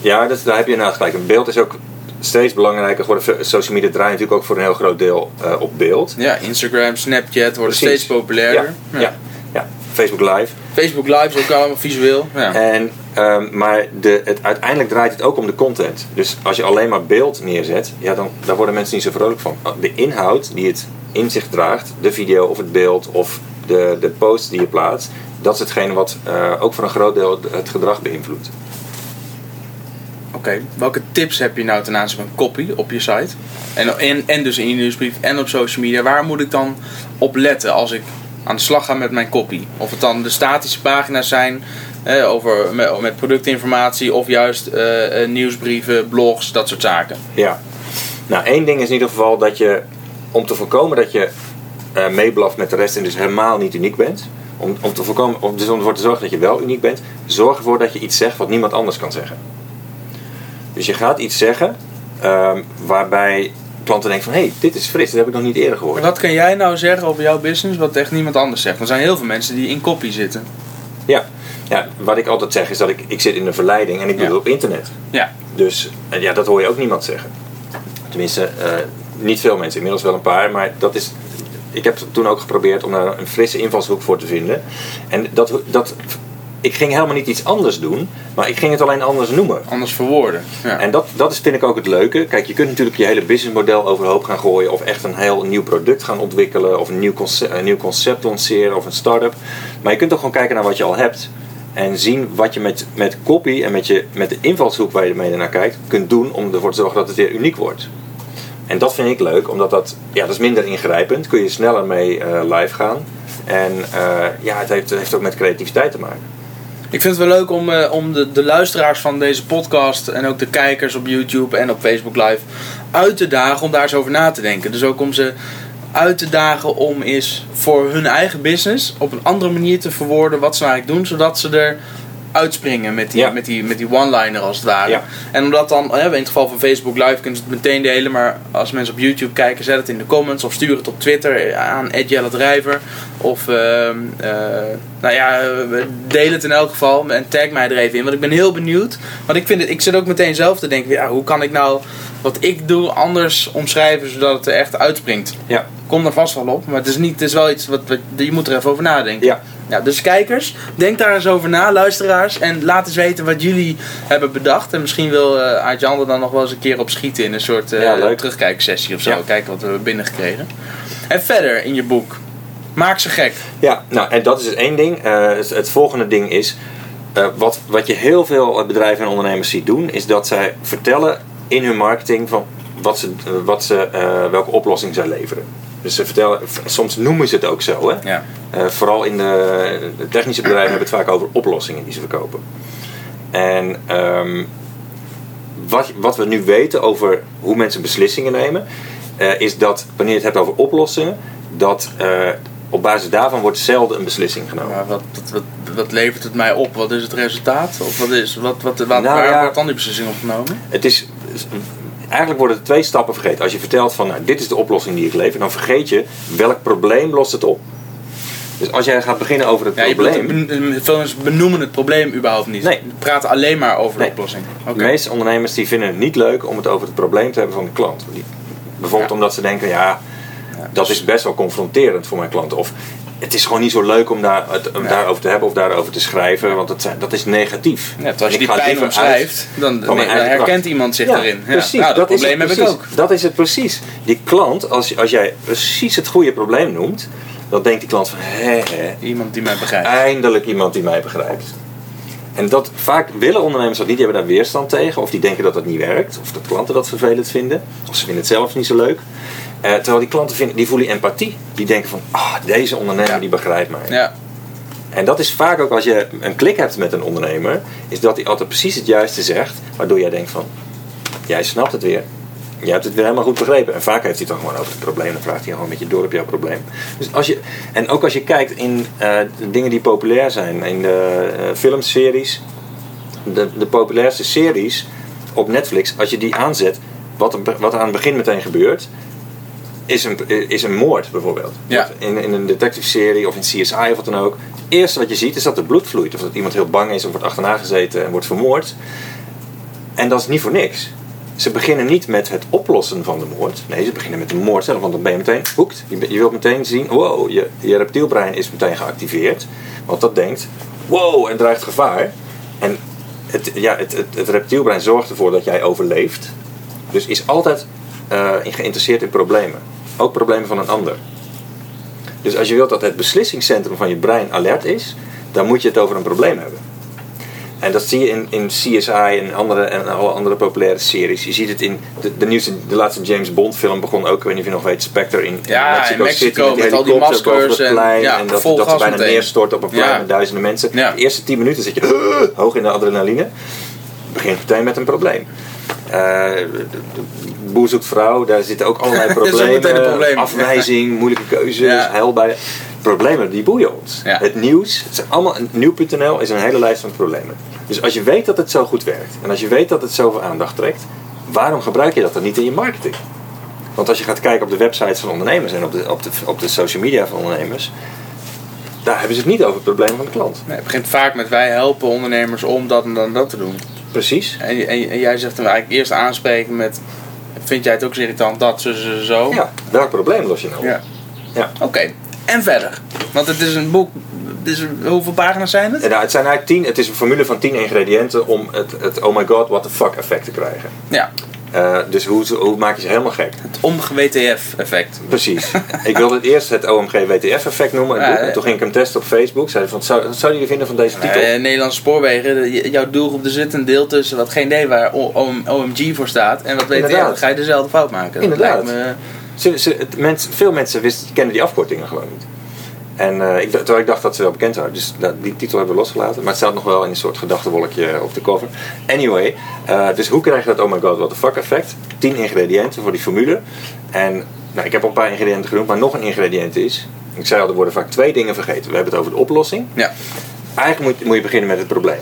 Ja, dat, daar heb je inderdaad gelijk. Een beeld is ook steeds belangrijker geworden. Social media draaien natuurlijk ook voor een heel groot deel uh, op beeld. Ja, Instagram, Snapchat worden Precies. steeds populairder. Ja, ja. ja, ja. Facebook Live. Facebook Live is ook allemaal visueel. Ja. En, um, maar de, het, uiteindelijk draait het ook om de content. Dus als je alleen maar beeld neerzet, ja, dan daar worden mensen niet zo vrolijk van. De inhoud die het in zich draagt, de video of het beeld of de, de post die je plaatst, dat is hetgene wat uh, ook voor een groot deel het gedrag beïnvloedt. Oké, okay. welke tips heb je nou ten aanzien van copy op je site? En, en, en dus in je nieuwsbrief en op social media. Waar moet ik dan op letten als ik aan de slag ga met mijn copy? Of het dan de statische pagina's zijn eh, over, met, productinformatie of juist eh, nieuwsbrieven, blogs, dat soort zaken. Ja, nou één ding is in ieder geval dat je, om te voorkomen dat je uh, meeblaft met de rest en dus helemaal niet uniek bent. Om, om, te voorkomen, om, dus om ervoor te zorgen dat je wel uniek bent, zorg ervoor dat je iets zegt wat niemand anders kan zeggen. Dus je gaat iets zeggen um, waarbij klanten denken van hé, hey, dit is fris, dat heb ik nog niet eerder gehoord. Wat kan jij nou zeggen over jouw business wat echt niemand anders zegt? Er zijn heel veel mensen die in kopie zitten. Ja. ja, wat ik altijd zeg is dat ik, ik zit in een verleiding en ik doe ja. het op internet. Ja. Dus ja, dat hoor je ook niemand zeggen. Tenminste, uh, niet veel mensen, inmiddels wel een paar, maar dat is. Ik heb toen ook geprobeerd om daar een frisse invalshoek voor te vinden. En dat, dat ik ging helemaal niet iets anders doen, maar ik ging het alleen anders noemen. Anders verwoorden. Ja. En dat, dat is, vind ik ook het leuke. Kijk, je kunt natuurlijk je hele businessmodel overhoop gaan gooien, of echt een heel nieuw product gaan ontwikkelen, of een nieuw concept, een nieuw concept lanceren, of een start-up. Maar je kunt toch gewoon kijken naar wat je al hebt. En zien wat je met, met copy en met, je, met de invalshoek waar je ermee naar kijkt, kunt doen om ervoor te zorgen dat het weer uniek wordt. En dat vind ik leuk, omdat dat, ja, dat is minder ingrijpend. Kun je sneller mee uh, live gaan. En uh, ja, het heeft, het heeft ook met creativiteit te maken. Ik vind het wel leuk om, uh, om de, de luisteraars van deze podcast en ook de kijkers op YouTube en op Facebook Live uit te dagen om daar eens over na te denken. Dus ook om ze uit te dagen om eens voor hun eigen business op een andere manier te verwoorden wat ze eigenlijk doen, zodat ze er uitspringen met die, Ja. met die, met die one-liner als het ware. Ja. En omdat dan, in het geval van Facebook Live kunnen ze het meteen delen, maar als mensen op YouTube kijken, zet het in de comments of stuur het op Twitter aan Jelle Drijver. Of ehm, eh, nou ja, eh, deel het in elk geval en tag mij er even in. Want ik ben heel benieuwd. Want ik, vind het, ik zit ook meteen zelf te denken, ja, hoe kan ik nou wat ik doe anders omschrijven zodat het er echt uitspringt. Ja. Kom er vast wel op, maar het is, niet, het is wel iets wat, wat je moet er even over nadenken. Ja. Ja, dus kijkers, denk daar eens over na, luisteraars. En laat eens weten wat jullie hebben bedacht. En misschien wil uh, Aart-Jan er dan nog wel eens een keer op schieten in een soort uh, Ja, leuk. terugkijksessie of zo. Ja. Kijken wat we hebben binnengekregen. En verder in je boek, maak ze gek. Ja, nou en dat is het één ding. Eh, het, het volgende ding is, eh, wat, wat je heel veel bedrijven en ondernemers ziet doen, is dat zij vertellen in hun marketing van wat ze, eh, wat ze, eh, welke oplossing zij leveren. Dus ze vertellen, soms noemen ze het ook zo. Hè? Ja. Eh, vooral in de, de technische bedrijven hebben het vaak over oplossingen die ze verkopen. En ehm, wat, wat we nu weten over hoe mensen beslissingen nemen, eh, is dat wanneer je het hebt over oplossingen, dat eh, op basis daarvan wordt zelden een beslissing genomen. Maar wat, wat, wat, wat levert het mij op? Wat is het resultaat? Of wat is, wat, wat, Nou waar ja. wordt dan die beslissing opgenomen? Het is, eigenlijk worden er twee stappen vergeten. Als je vertelt van nou, dit is de oplossing die ik lever, dan vergeet je welk probleem lost het op. Dus als jij gaat beginnen over het Ja, probleem. ben- veel mensen benoemen het probleem überhaupt niet. Nee. Praten alleen maar over de oplossing. De meeste ondernemers die vinden het niet leuk om het over het probleem te hebben van de klant. Die, bijvoorbeeld Ja. omdat ze denken, ja, dat is best wel confronterend voor mijn klanten. Of het is gewoon niet zo leuk om, daar, het, om Ja. daarover te hebben of daarover te schrijven, want dat, dat is negatief. Ja, als je die pijn omschrijft, dan, herkent kracht. iemand zich Ja, erin. Ja. Precies, Nou, dat, dat probleem heb precies. ik ook. Dat is het precies. Die klant, als, als jij precies het goede probleem noemt, dan denkt die klant van, hé, hé, Iemand die mij begrijpt. eindelijk iemand die mij begrijpt. En dat, vaak willen ondernemers dat niet, die hebben daar weerstand tegen. Of die denken dat het niet werkt. Of dat klanten dat vervelend vinden. Of ze vinden het zelf niet zo leuk. Eh, terwijl die klanten vinden, die voelen empathie. Die denken van, ah, deze ondernemer Ja. die begrijpt mij. Ja, En dat is vaak ook als je een klik hebt met een ondernemer. Is dat hij altijd precies het juiste zegt. Waardoor jij denkt van, jij snapt het weer. Je hebt het weer helemaal goed begrepen. En vaak heeft hij het dan gewoon over het probleem. Dan vraagt hij gewoon een beetje door op jouw probleem. Dus als je, en ook als je kijkt in eh, dingen die populair zijn. In de eh, filmseries. De, de populairste series op Netflix. Als je die aanzet. Wat wat er aan het begin meteen gebeurt. Is een, is een moord bijvoorbeeld. Ja. In, in een detective serie of in CSI of wat dan ook. Het eerste wat je ziet is dat er bloed vloeit. Of dat iemand heel bang is of wordt achterna gezeten en wordt vermoord. En dat is niet voor niks. Ze beginnen niet met het oplossen van de moord. Nee, ze beginnen met de moord zelf. Want dan ben je meteen hoekt. Je, wilt meteen zien, wow, je, je reptielbrein is meteen geactiveerd. Want dat denkt, wow, en dreigt gevaar. En het, ja, het, het, het reptielbrein zorgt ervoor dat jij overleeft. Dus is altijd eh, geïnteresseerd in problemen. Ook problemen van een ander. Dus als je wilt dat het beslissingscentrum van je brein alert is, dan moet je het over een probleem hebben. En dat zie je in, in CSI en, andere, en alle andere populaire series. Je ziet het in de, de, nieuwste, de laatste James Bond film begon ook, ik weet niet of je nog weet, Spectre in, Ja, Mexico, in Mexico City met al die maskers het en- plein, ja, en dat, dat ze bijna meteen. neerstort op een plein Ja. met duizenden mensen. De eerste tien minuten zit je hoog in de adrenaline. Begint meteen met een probleem. Eh, boer zoekt vrouw, daar zitten ook allerlei problemen. probleem. Afwijzing, moeilijke keuzes, Ja. bij. Problemen die boeien ons. Ja. Het nieuws, het zijn allemaal, nieuw.nl is een hele lijst van problemen. Dus als je weet dat het zo goed werkt en als je weet dat het zoveel aandacht trekt, waarom gebruik je dat dan niet in je marketing? Want als je gaat kijken op de websites van ondernemers en op de, op de, op de social media van ondernemers, daar hebben ze het niet over het probleem van de klant. Nee, het begint vaak met wij helpen ondernemers om dat en dan dat te doen. Precies. En, en, en jij zegt hem eigenlijk eerst aanspreken met... Vind jij het ook zo irritant dat, zo, zo, zo? Ja, welk probleem los je nou op? Ja. Ja. Oké, en verder. Want het is een boek... Hoeveel pagina's zijn het? Nou, het, zijn eigenlijk tien, het is een formule van 10 ingrediënten om het, het oh my god, what the fuck effect te krijgen. Ja, Eh, dus hoe, hoe maak je ze helemaal gek? het OMG-WTF-effect. Precies. ik wilde het eerst het OMG WTF effect noemen. En Ja, toen- ging ik hem testen op Facebook. Zei van, zou, wat zouden jullie vinden van deze titel? Eh, Nederlandse spoorwegen, jouw doelgroep, er zit een deel tussen wat geen idee waar OMG voor staat. En wat Inderdaad. dan ga je dezelfde fout maken. Dat Inderdaad. lijkt me- Ze, ze, het, mens, veel mensen wisten, kennen die afkortingen gewoon niet. En eh, ik, terwijl ik dacht dat ze wel bekend waren. Dus dat- die titel hebben we losgelaten. Maar het staat nog wel in een soort gedachtenwolkje op de cover. Anyway, eh, dus hoe krijg je dat oh my god, what the fuck effect? 10 ingrediënten voor die formule. En nou, ik heb al een paar ingrediënten genoemd. Maar nog een ingrediënt is... Ik zei al, er worden vaak twee dingen vergeten. We hebben het over de oplossing. Ja. Eigenlijk moet, moet je beginnen met het probleem.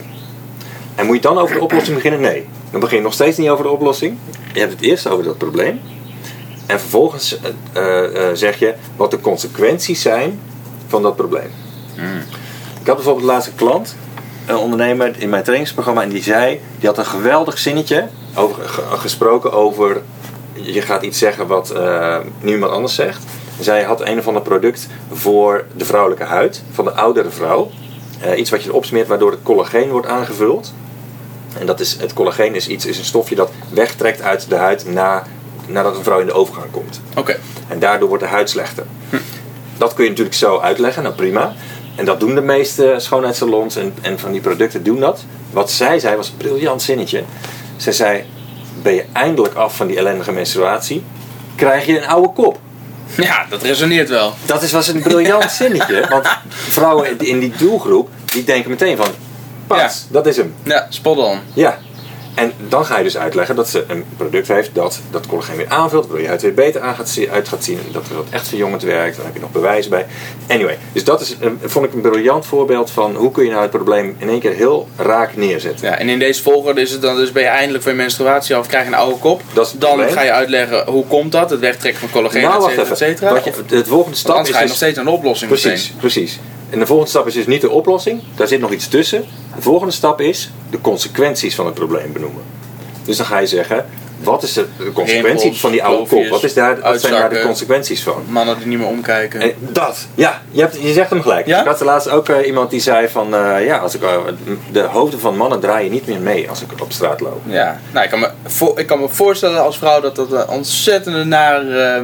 En moet je dan over de oplossing beginnen? Nee. Dan begin je nog steeds niet over de oplossing. Je hebt het eerst over dat probleem. En vervolgens eh, zeg je wat de consequenties zijn van dat probleem. Ik had bijvoorbeeld laatst een klant, een ondernemer in mijn trainingsprogramma, en die zei, die had een geweldig zinnetje over, ge- gesproken over, je gaat iets zeggen wat eh, niemand anders zegt. Zij had een of ander product voor de vrouwelijke huid, van de oudere vrouw. Eh, iets wat je erop smeert waardoor het collageen wordt aangevuld. En dat is, het collageen is, iets, is een stofje dat wegtrekt uit de huid na, nadat een vrouw in de overgang komt. Oké. En daardoor wordt de huid slechter. Dat kun je natuurlijk zo uitleggen, nou prima. En dat doen de meeste schoonheidssalons en, en van die producten doen dat. Wat zij zei was een briljant zinnetje. Zij zei, ben je eindelijk af van die ellendige menstruatie, krijg je een oude kop. Ja, dat resoneert wel. Dat is, was een briljant zinnetje. Want vrouwen in die doelgroep, die denken meteen van, pas, Ja. dat is hem. Ja, spot on. Ja. En dan ga je dus uitleggen dat ze een product heeft dat dat collageen weer aanvult, waardoor je huid weer beter aan gaat zien, uit gaat zien, dat dat echt verjongend werkt. Dan heb je nog bewijs bij. Anyway, dus dat is, een- vond ik een briljant voorbeeld van hoe kun je nou het probleem in één keer heel raak neerzetten. Ja, en in deze volgorde is het dan dus ben je eindelijk van je menstruatie af, krijg je een oude kop. Dat dan probleem. ga je uitleggen hoe komt dat, het wegtrekken van collageen, nou, et wacht cetera, et even. cetera. Wat je, Of- het volgende stap is ga je dus- nog steeds naar de oplossing Precies, meteen. precies. En de volgende stap is dus niet de oplossing, daar zit nog iets tussen. De volgende stap is de consequenties van het probleem benoemen. Dus dan ga je zeggen, wat is de, de consequentie Rimpels, van die oude kop? Wat, is daar, wat zijn daar de consequenties van? Mannen die niet meer omkijken. En dat, ja, je, hebt, je zegt hem gelijk. Ja? Ik had laatst ook eh, iemand die zei van, eh, ja, als ik, eh, de hoofden van mannen draaien niet meer mee als ik op straat loop. Ja, nou, ik, kan me voor, ik kan me voorstellen als vrouw dat dat een ontzettende nare.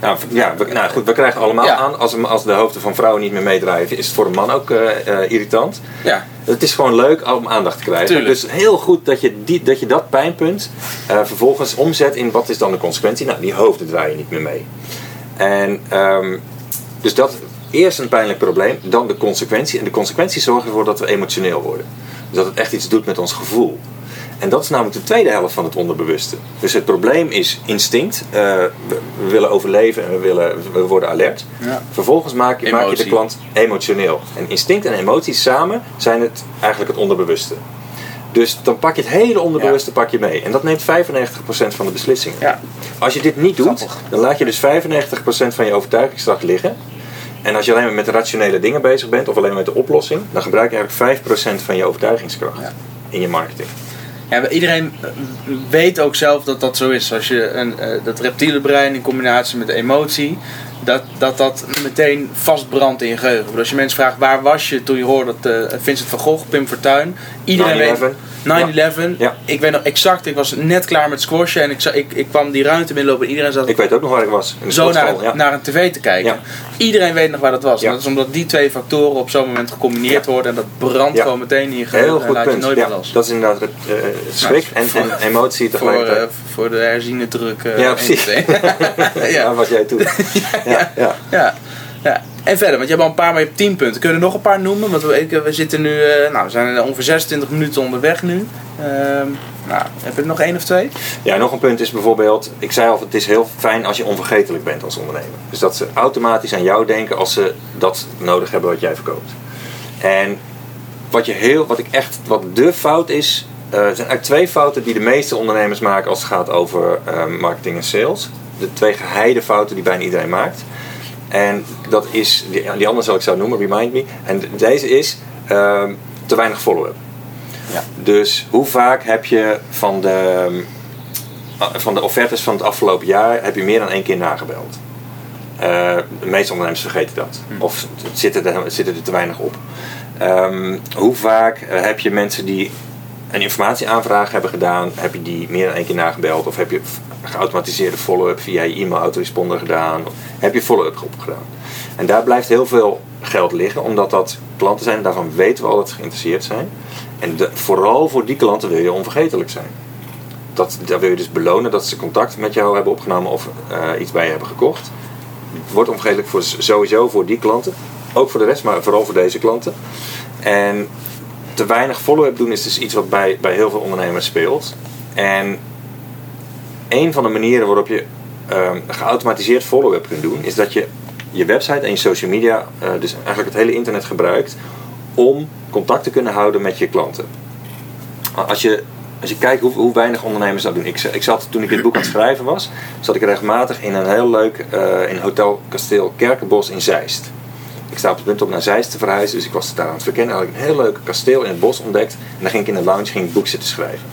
Nou, ja, we, nou goed, we krijgen allemaal Ja. aan, als, als de hoofden van vrouwen niet meer meedraaien, is het voor een man ook eh, eh, irritant. ja, Het is gewoon leuk om aandacht te krijgen. Tuurlijk. Dus heel goed dat je, die, dat je dat pijnpunt eh, vervolgens omzet in wat is dan de consequentie. Nou, die hoofden draaien niet meer mee. En ehm, dus dat eerst een pijnlijk probleem, dan de consequentie. En de consequentie zorgt ervoor dat we emotioneel worden. Dus dat het echt iets doet met ons gevoel. En dat is namelijk de tweede helft van het onderbewuste. Dus het probleem is instinct. Eh, we, we willen overleven en we, willen, we worden alert. Ja. Vervolgens maak je, maak je de klant emotioneel. En instinct en emotie samen zijn het eigenlijk het onderbewuste. Dus dan pak je het hele onderbewuste pak je mee. En dat neemt 95% van de beslissingen. ja. Als je dit niet doet, Grappig. dan laat je dus 95% van je overtuigingskracht liggen. En als je alleen maar met rationele dingen bezig bent, of alleen maar met de oplossing, dan gebruik je eigenlijk 5% van je overtuigingskracht Ja. in je marketing. Ja, iedereen eh, weet ook zelf dat dat zo is. Als je een, eh, dat reptiele brein in combinatie met emotie, dat, dat dat meteen vastbrandt in je geheugen. Als je mensen vraagt waar was je toen je hoorde dat eh, Vincent van Gogh, Pim Fortuyn, iedereen 9/11. weet 9-11. Ja. Ik weet nog exact, ik was net klaar met squashen en ik, ik, ik kwam die ruimte binnenlopen en iedereen zat Ik weet ook nog waar ik was. In zo naar, ja. naar een tv te kijken. Iedereen weet nog waar dat was. Ja. En dat is omdat die twee factoren op zo'n moment gecombineerd worden en dat brandt gewoon meteen in je geheugen Heel en goed laat punt. je nooit Ja, meer los. dat is inderdaad het, eh, schrik Nou, en, voor- en emotie voor, tegelijkertijd. eh, voor de herziene druk. Ja, precies. ja. was jij toen. ja, ja. Ja, ja. En verder, want je hebt al een paar, maar je hebt 10 punten. Kun je er nog een paar noemen? Want we, we zitten nu, eh, nou, we zijn ongeveer 26 minuten onderweg nu. Ehm, nou, heb je er nog één of twee? Ja, nog een punt is bijvoorbeeld, ik zei al, het is heel fijn als je onvergetelijk bent als ondernemer. Dus dat ze automatisch aan jou denken als ze dat nodig hebben wat jij verkoopt. En wat, je heel, wat ik echt, wat de fout is, eh, zijn eigenlijk twee fouten die de meeste ondernemers maken als het gaat over eh, marketing en sales. De twee geheide fouten die bijna iedereen maakt. En dat is, die, die andere zal ik zo noemen, remind me. En deze is ehm, te weinig follow-up. Ja. Dus hoe vaak heb je van de, uh, van de offertes van het afgelopen jaar heb je meer dan één keer nagebeld? Uh, de meeste ondernemers vergeten dat. Of het zitten er, zitten er te weinig op. Um, hoe vaak uh, heb je mensen die een informatieaanvraag hebben gedaan, heb je die meer dan één keer nagebeld? Of heb je geautomatiseerde follow-up via je e-mail-autoresponder gedaan? Of heb je follow-up groepen gedaan? En daar blijft heel veel geld liggen, omdat dat klanten zijn, daarvan weten we al dat ze geïnteresseerd zijn. En vooral voor die klanten wil je onvergetelijk zijn. Dat, daar wil je dus belonen dat ze contact met jou hebben opgenomen of uh, iets bij je hebben gekocht. Wordt onvergetelijk voor, sowieso voor die klanten. Ook voor de rest, maar vooral voor deze klanten. En te weinig follow-up doen is dus iets wat bij, bij heel veel ondernemers speelt. En een van de manieren waarop je um, geautomatiseerd follow-up kunt doen, is dat je je website en je social media, uh, dus eigenlijk het hele internet gebruikt om contact te kunnen houden met je klanten. Als je, als je kijkt hoe, hoe weinig ondernemers dat doen. Ik, ik zat toen ik dit boek aan het schrijven was, zat ik regelmatig in een heel leuk uh, in Hotel Kasteel Kerkenbos in Zeist. Ik sta op het punt om naar Zeist te verhuizen, dus ik was daar aan het verkennen. Had ik een heel leuk kasteel in het bos ontdekt. En dan ging ik in de lounge ging ik boek zitten schrijven.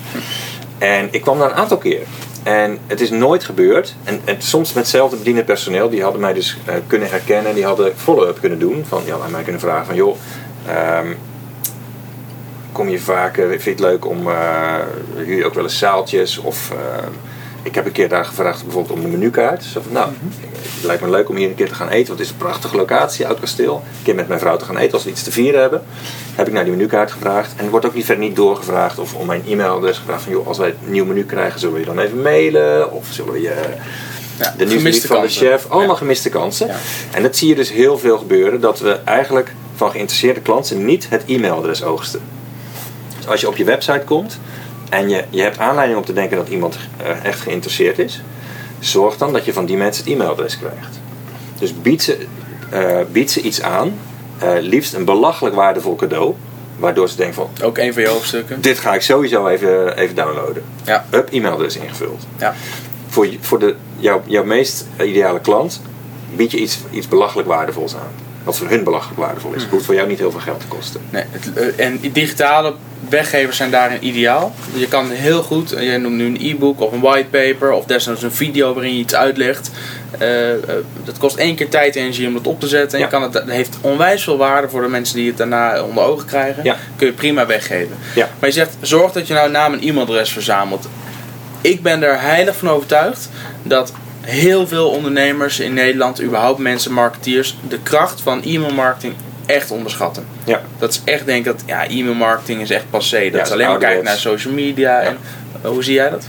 En ik kwam daar een aantal keer. En het is nooit gebeurd. En, soms met hetzelfde bedienend personeel. Die hadden mij dus eh, kunnen herkennen. Die hadden follow-up kunnen doen. Van, ja, aan mij kunnen vragen van... joh, ehm, kom je vaak... vind je het leuk om... eh je ook wel eens zaaltjes? Of... ik heb een keer daar gevraagd bijvoorbeeld om de menukaart. Zo van, nou, het lijkt me leuk om hier een keer te gaan eten. Want het is een prachtige locatie, Oud Kasteel. Een keer met mijn vrouw te gaan eten als we iets te vieren hebben. Heb ik naar die menukaart gevraagd. En er wordt ook niet verder niet doorgevraagd of om mijn e-mailadres gevraagd. Van joh, als wij een nieuw menu krijgen, zullen we je dan even mailen? Of zullen we je Ja, de nieuwsbrief van de chef? Allemaal Ja. gemiste kansen. Ja. En dat zie je dus heel veel gebeuren. Dat we eigenlijk van geïnteresseerde klanten niet het e-mailadres oogsten. Dus als je op je website komt en je, je hebt aanleiding om te denken dat iemand eh, echt geïnteresseerd is, zorg dan dat je van die mensen het e-mailadres krijgt. Dus bied ze, eh, bied ze iets aan, eh, liefst een belachelijk waardevol cadeau, waardoor ze denken van Ook een van je hoofdstukken. dit ga ik sowieso even, even downloaden. Ja. Up, e-mailadres ingevuld. Ja. Voor, voor de, jouw, jouw meest ideale klant bied je iets, iets belachelijk waardevols aan. Wat voor hun belachelijk waardevol is. Het hoeft voor jou niet heel veel geld te kosten. Nee, het, eh, en digitale weggevers zijn daarin ideaal. Je kan heel goed, eh, je noemt nu een e-book of een whitepaper of desnoods een video waarin je iets uitlegt. Eh, dat kost één keer tijd en energie om dat op te zetten. En Ja. je kan het, dat heeft onwijs veel waarde voor de mensen die het daarna onder ogen krijgen. Ja. Kun je prima weggeven. Ja. Maar je zegt, zorg dat je nou naam en e-mailadres verzamelt. Ik ben er heilig van overtuigd dat heel veel ondernemers in Nederland, überhaupt mensen, marketeers, de kracht van e-mailmarketing echt onderschatten. Ja. Dat is echt denk ik dat ja, e-mailmarketing is echt passé. Dat Ja, is alleen maar kijken naar social media. En, eh, hoe zie jij dat?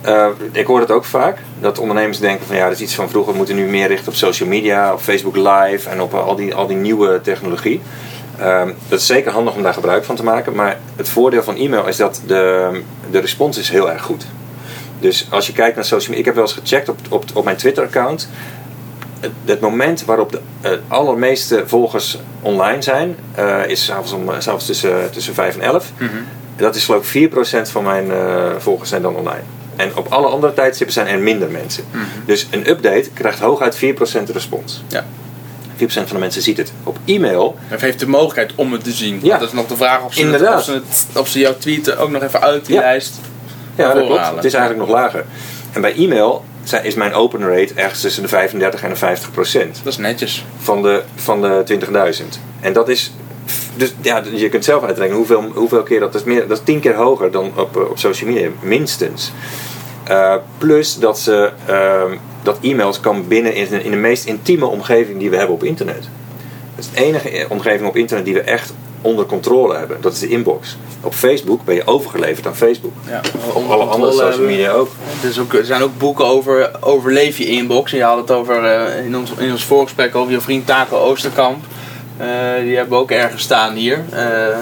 Eh, ik hoor het ook vaak. Dat ondernemers denken van ja, dat is iets van vroeger. We moeten nu meer richten op social media, op Facebook Live en op eh, al die, al die nieuwe technologie. Ehm, dat is zeker handig om daar gebruik van te maken. Maar het voordeel van e-mail is dat de, de respons is heel erg goed. Dus als je kijkt naar social media. Ik heb wel eens gecheckt op, op, op mijn Twitter-account. Het, het moment waarop de eh, allermeeste volgers online zijn, eh, is s'avonds, om, eh, s'avonds tussen, tussen 5 en 11. Dat is geloof ik 4% van mijn volgers zijn dan online. En op alle andere tijdstippen zijn er minder mensen. Dus een update krijgt hooguit 4% respons. Ja. 4% van de mensen ziet het. Op e-mail, Of heeft de mogelijkheid om het te zien? Ja. Dat is nog de vraag of ze, het, of ze, het, of ze jouw tweet ook nog even uit die Ja. lijst ja, dat klopt. Het is eigenlijk nog lager. En bij e-mail is mijn open rate ergens tussen de 35 en de 50 procent Dat is netjes. van de, van de 20.000. En dat is. Dus ja, je kunt zelf uitrekenen hoeveel, hoeveel keer dat is. Meer, dat is tien keer hoger dan op, eh, op social media, minstens. Eh, plus dat, ze, ehm, dat e-mails kan binnen in, in de meest intieme omgeving die we hebben op internet. Dat is de enige omgeving op internet die we echt onder controle hebben. Dat is de inbox. Op Facebook ben je overgeleverd aan Facebook. Ja. Op alle andere social media ook. Dus ook, er zijn ook boeken over overleef je inbox. En je had het over, eh, in, ons, in ons voorgesprek over je vriend Taco Oosterkamp. Eh, die hebben we ook ergens staan hier. Eh,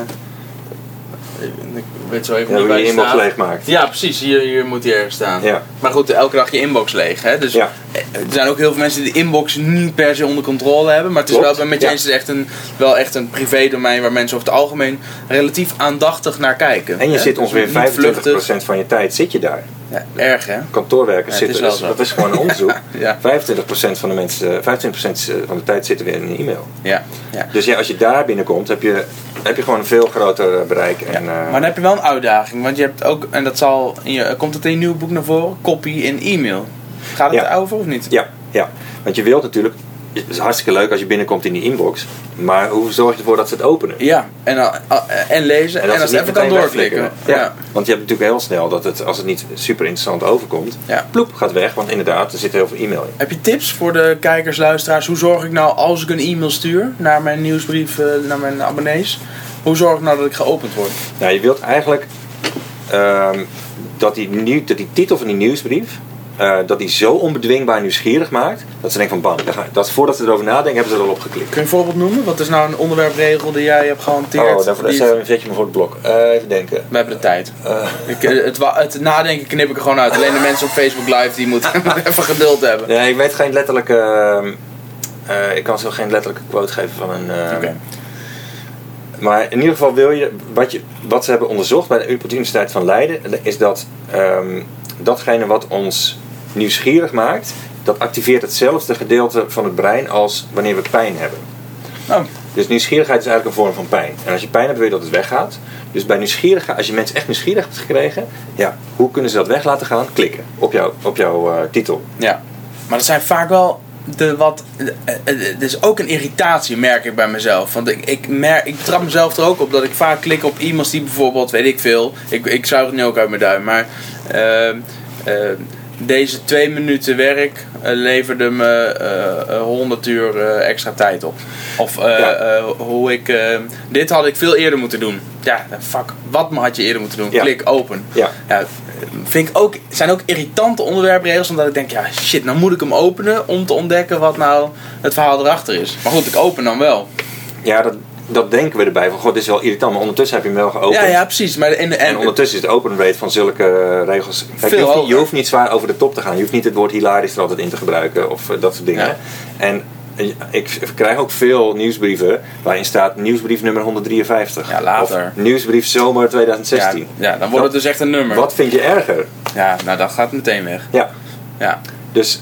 weet zo even Ja, niet hoe waar je inbox staat. leeg maakt. Ja, precies. Hier, hier moet hij ergens staan. Ja. Maar goed, elke dag je inbox leeg. Hè? Dus Ja. er zijn ook heel veel mensen die de inbox niet per se onder controle hebben. Maar het is Klopt, wel, met je eens, het is echt een, wel echt een privé domein waar mensen over het algemeen relatief aandachtig naar kijken. En je hè? zit Dus ongeveer niet 25% vluchtig. van je tijd zit je daar. Ja, erg hè? Kantoorwerkers zitten, wel dus dat is gewoon een onderzoek. Ja. 25% van de mensen, 25% van de tijd zitten we in een e-mail. Ja, ja. Dus ja, als je daar binnenkomt, heb je, heb je gewoon een veel groter eh, bereik. En, eh, Maar dan heb je wel een uitdaging, want je hebt ook, en dat zal, in je, komt het in je nieuwe boek naar voren, copy in e-mail. Gaat het Ja. erover of niet? ja, ja, want je wilt natuurlijk, het is hartstikke leuk als je binnenkomt in die inbox, maar hoe zorg je ervoor dat ze het openen? Ja, en, dan- eh, en lezen en, dat als het even kan doorklikken. Ja. want je hebt natuurlijk heel snel dat het, als het niet super interessant overkomt, Ja. ploep, gaat weg, want inderdaad, er zit heel veel e-mail in. Heb je tips voor de kijkers, luisteraars? Hoe zorg ik nou als ik een e-mail stuur naar mijn nieuwsbrief, eh, naar mijn abonnees? Hoe zorg ik nou dat ik geopend word? Nou, je wilt eigenlijk ehm, dat, die nieuw, dat die titel van die nieuwsbrief, eh, dat die zo onbedwingbaar nieuwsgierig maakt, dat ze denken van bam, dat, voordat ze erover nadenken, hebben ze er al op geklikt. Kun je een voorbeeld noemen? Wat is nou een onderwerpregel die jij hebt gehanteerd? Oh, daarvoor Die- daar zet je me voor het blok. Eh, even denken. We hebben de tijd. Eh, Ik, eh, het, het nadenken knip ik er gewoon uit. Alleen de mensen op Facebook Live die moeten even geduld hebben. nee, ik weet geen letterlijke. ehm, eh, ik kan zo geen letterlijke quote geven van een. ehm, Oké. Maar in ieder geval wil je wat, je. wat ze hebben onderzocht bij de Universiteit van Leiden, is dat ehm, datgene wat ons nieuwsgierig maakt, dat activeert hetzelfde gedeelte van het brein als wanneer we pijn hebben. Nou, Dus nieuwsgierigheid is eigenlijk een vorm van pijn. En als je pijn hebt, wil je dat het weggaat. Dus bij nieuwsgierigheid, als je mensen echt nieuwsgierig hebt gekregen, ja, hoe kunnen ze dat weg laten gaan? Klikken op, jou, op jouw eh, titel. Ja, maar dat zijn vaak wel de wat. eh, eh, Het is ook een irritatie, merk ik bij mezelf. Want ik, ik, merk, ik trap mezelf er ook op dat ik vaak klik op iemands die bijvoorbeeld, weet ik veel. Ik, ik zuig het nu ook uit mijn duim, maar. ehm, deze twee minuten werk eh, leverde me eh, eh, 100 uur extra tijd op. Of Ja. hoe ik. dit had ik veel eerder moeten doen. Ja, fuck. Wat had je eerder moeten doen? Ja. Klik open. Ja. Ja, vind ik ook, zijn ook irritante onderwerpregels, omdat ik denk, ja shit, nou moet ik hem openen om te ontdekken wat nou het verhaal erachter is. Maar goed, ik open dan wel. Ja, dat, dat denken we erbij. Van, god, dit is wel irritant, maar ondertussen heb je hem wel geopend. Ja, ja, precies. Maar en, En en, ondertussen is het open rate van zulke eh, regels. Kijk, Veel je, hoeft niet, hoger. je hoeft niet zwaar over de top te gaan. Je hoeft niet het woord hilarisch er altijd in te gebruiken of eh, dat soort dingen. Ja. En eh, ik krijg ook veel nieuwsbrieven waarin staat nieuwsbrief nummer 153. Ja, later. Of nieuwsbrief zomer ja, 2016. ja, dan wordt het dus echt een nummer. Wat vind je erger? Ja, nou dat gaat meteen weg. Ja, Ja, dus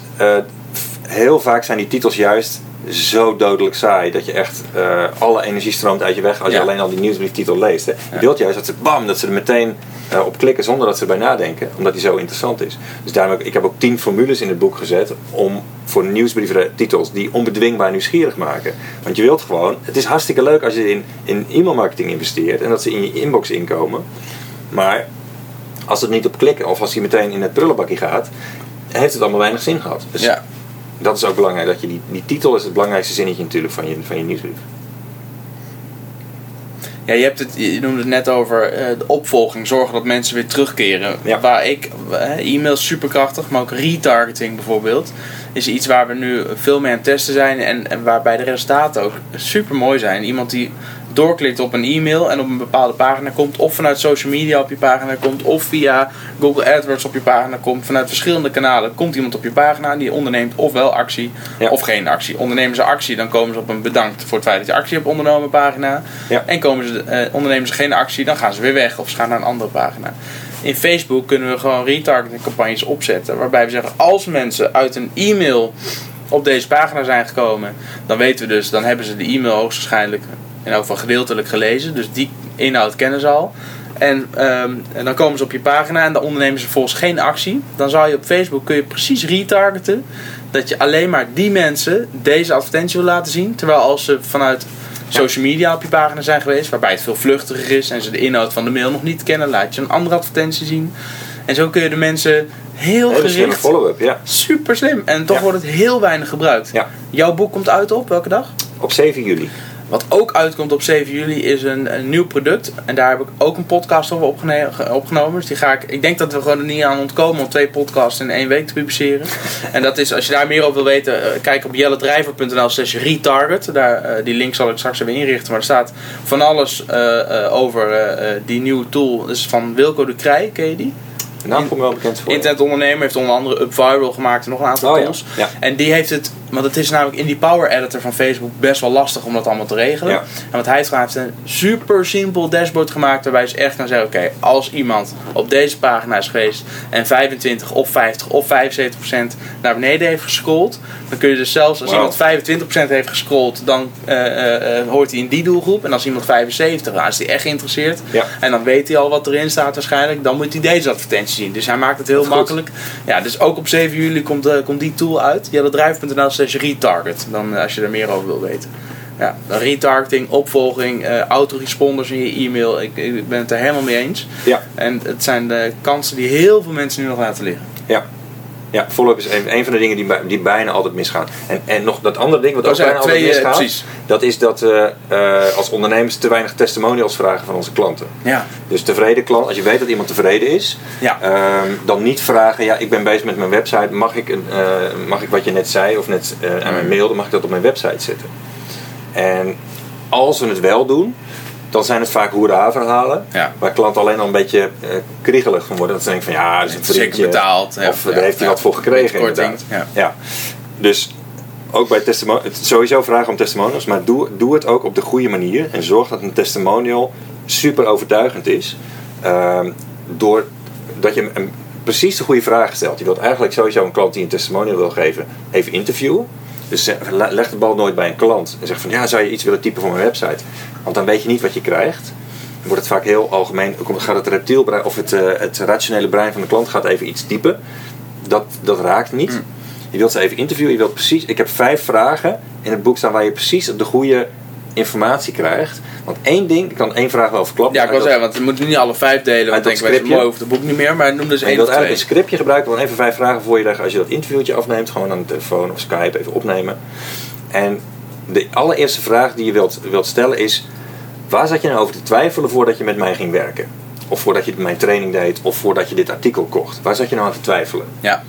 heel vaak zijn die titels juist zo dodelijk saai dat je echt eh, alle energie stroomt uit je weg als Ja. je alleen al die nieuwsbrieftitel leest. Hè. Je Ja. wilt juist dat ze bam, dat ze er meteen eh, op klikken zonder dat ze erbij nadenken, omdat die zo interessant is. Dus daarom heb ik, ik heb ook tien formules in het boek gezet om voor nieuwsbrieftitels die onbedwingbaar nieuwsgierig maken. Want je wilt gewoon, het is hartstikke leuk als je in, in e-mailmarketing investeert en dat ze in je inbox inkomen. Maar als het niet op klikken of als hij meteen in het prullenbakje gaat, heeft het allemaal weinig zin gehad. Dus ja. Dat is ook belangrijk. Dat je die, die titel is het belangrijkste zinnetje natuurlijk van je, van je nieuwsbrief. Ja, je, hebt het, je noemde het net over eh, de opvolging, zorgen dat mensen weer terugkeren. Ja. Waar ik, eh, e-mail superkrachtig, maar ook retargeting bijvoorbeeld, is iets waar we nu veel mee aan het testen zijn en, en waarbij de resultaten ook super mooi zijn. Iemand die doorklikt op een e-mail en op een bepaalde pagina komt, of vanuit social media op je pagina komt, of via Google AdWords op je pagina komt, vanuit verschillende kanalen komt iemand op je pagina die onderneemt ofwel actie Ja. of geen actie. Ondernemen ze actie, dan komen ze op een bedankt voor het feit dat je actie hebt ondernomen pagina. Ja. En komen ze, eh, ondernemen ze geen actie, dan gaan ze weer weg of ze gaan naar een andere pagina. In Facebook kunnen we gewoon retargeting campagnes opzetten. Waarbij we zeggen, als mensen uit een e-mail op deze pagina zijn gekomen, dan weten we dus, dan hebben ze de e-mail hoogstwaarschijnlijk in elk geval gedeeltelijk gelezen. Dus die inhoud kennen ze al. En, ehm, en dan komen ze op je pagina en dan ondernemen ze volgens geen actie. Dan zou je op Facebook kun je precies retargeten. Dat je alleen maar die mensen deze advertentie wil laten zien. Terwijl als ze vanuit social media op je pagina zijn geweest, waarbij het veel vluchtiger is en ze de inhoud van de mail nog niet kennen, laat je een andere advertentie zien. En zo kun je de mensen heel Hele gericht, follow-up, ja. super slim. En toch Ja. wordt het heel weinig gebruikt. Ja. Jouw boek komt uit op welke dag? Op 7 juli. Wat ook uitkomt op 7 juli is een, een nieuw product. En daar heb ik ook een podcast over opgene- opgenomen. Dus die ga ik. Ik denk dat we gewoon er niet aan ontkomen om twee podcasts in één week te publiceren. en dat is, als je daar meer over wil weten, eh, kijk op jelledrijver.nl slash retarget. Daar, eh, die link zal ik straks even inrichten. Maar er staat van alles eh, over die nieuwe tool. Dus van Wilco de Krij, ken je die? De naam komt wel bekend voor. Internetondernemer heeft onder andere UpViral gemaakt en nog een aantal Oh ja. tools. Ja. En die heeft het, want het is namelijk in die Power Editor van Facebook best wel lastig om dat allemaal te regelen. Ja. En wat hij heeft gedaan, heeft een super simpel dashboard gemaakt waarbij ze echt kan zeggen: oké, als iemand op deze pagina is geweest en 25 of 50 of 75 procent naar beneden heeft gescrolld, dan kun je dus zelfs als iemand 25 procent heeft gescrolld, dan eh, eh, eh, hoort hij in die doelgroep. En als iemand 75, dan is hij echt geïnteresseerd. Ja. En dan weet hij al wat erin staat waarschijnlijk. Dan moet hij deze advertentie zien. Dus hij maakt het heel Goed. makkelijk. Ja, dus ook op 7 juli komt, komt die tool uit. jelledrijf.nl slash retarget. Dan eh, als je er meer over wil weten. Ja, retargeting, opvolging, eh autoresponders in je e-mail. Ik, ik ben het er helemaal mee eens. Ja, En het zijn de kansen die heel veel mensen nu nog laten liggen. ja. Ja, follow-up is een, een van de dingen die, die bijna altijd misgaan. En, en nog dat andere ding wat Dat ook bijna altijd twee, misgaat, precies. dat is dat eh, als ondernemers te weinig testimonials vragen van onze klanten. Ja, Dus tevreden klant, als je weet dat iemand tevreden is, ja. Ehm, dan niet vragen, ja, ik ben bezig met mijn website, mag ik, een, eh, mag ik wat je net zei of net aan mijn mailde, mag ik dat op mijn website zetten? En als we het wel doen, dan zijn het vaak hoera-verhalen, Ja. waar klanten alleen al een beetje eh, kriegelig van worden. Dat ze denken van ja, dat is een vriendje, betaald. Ja, of daar heeft hij wat voor gekregen inderdaad. ja. Ja. Dus ook bij testimonials, sowieso vragen om testimonials, maar doe, doe het ook op de goede manier en zorg dat een testimonial super overtuigend is. Ehm door dat je een, precies de goede vragen stelt. Je wilt eigenlijk sowieso een klant die een testimonial wil geven, even interviewen. Dus leg de bal nooit bij een klant. En zeg van ja, zou je iets willen typen voor mijn website? Want dan weet je niet wat je krijgt. Dan wordt het vaak heel algemeen. Gaat het reptielbrein of het, eh, het rationele brein van de klant gaat even iets typen. Dat, dat raakt niet. Je wilt ze even interviewen. Je wilt precies. Ik heb vijf vragen in het boek staan waar je precies de goede informatie krijgt. Want één ding, ik kan één vraag wel verklappen. Ja, ik wil zeggen, want we moeten niet alle vijf delen. Want denk ik, mooi over het boek niet meer. Maar noem dus je één wilt of eigenlijk twee. een scriptje gebruiken, gewoon even vijf vragen voor je leggen als je dat interviewtje afneemt. Gewoon aan de telefoon of Skype even opnemen. En de allereerste vraag die je wilt, wilt stellen is: waar zat je nou over te twijfelen voordat je met mij ging werken? Of voordat je mijn training deed, of voordat je dit artikel kocht? Waar zat je nou aan te twijfelen? Ja.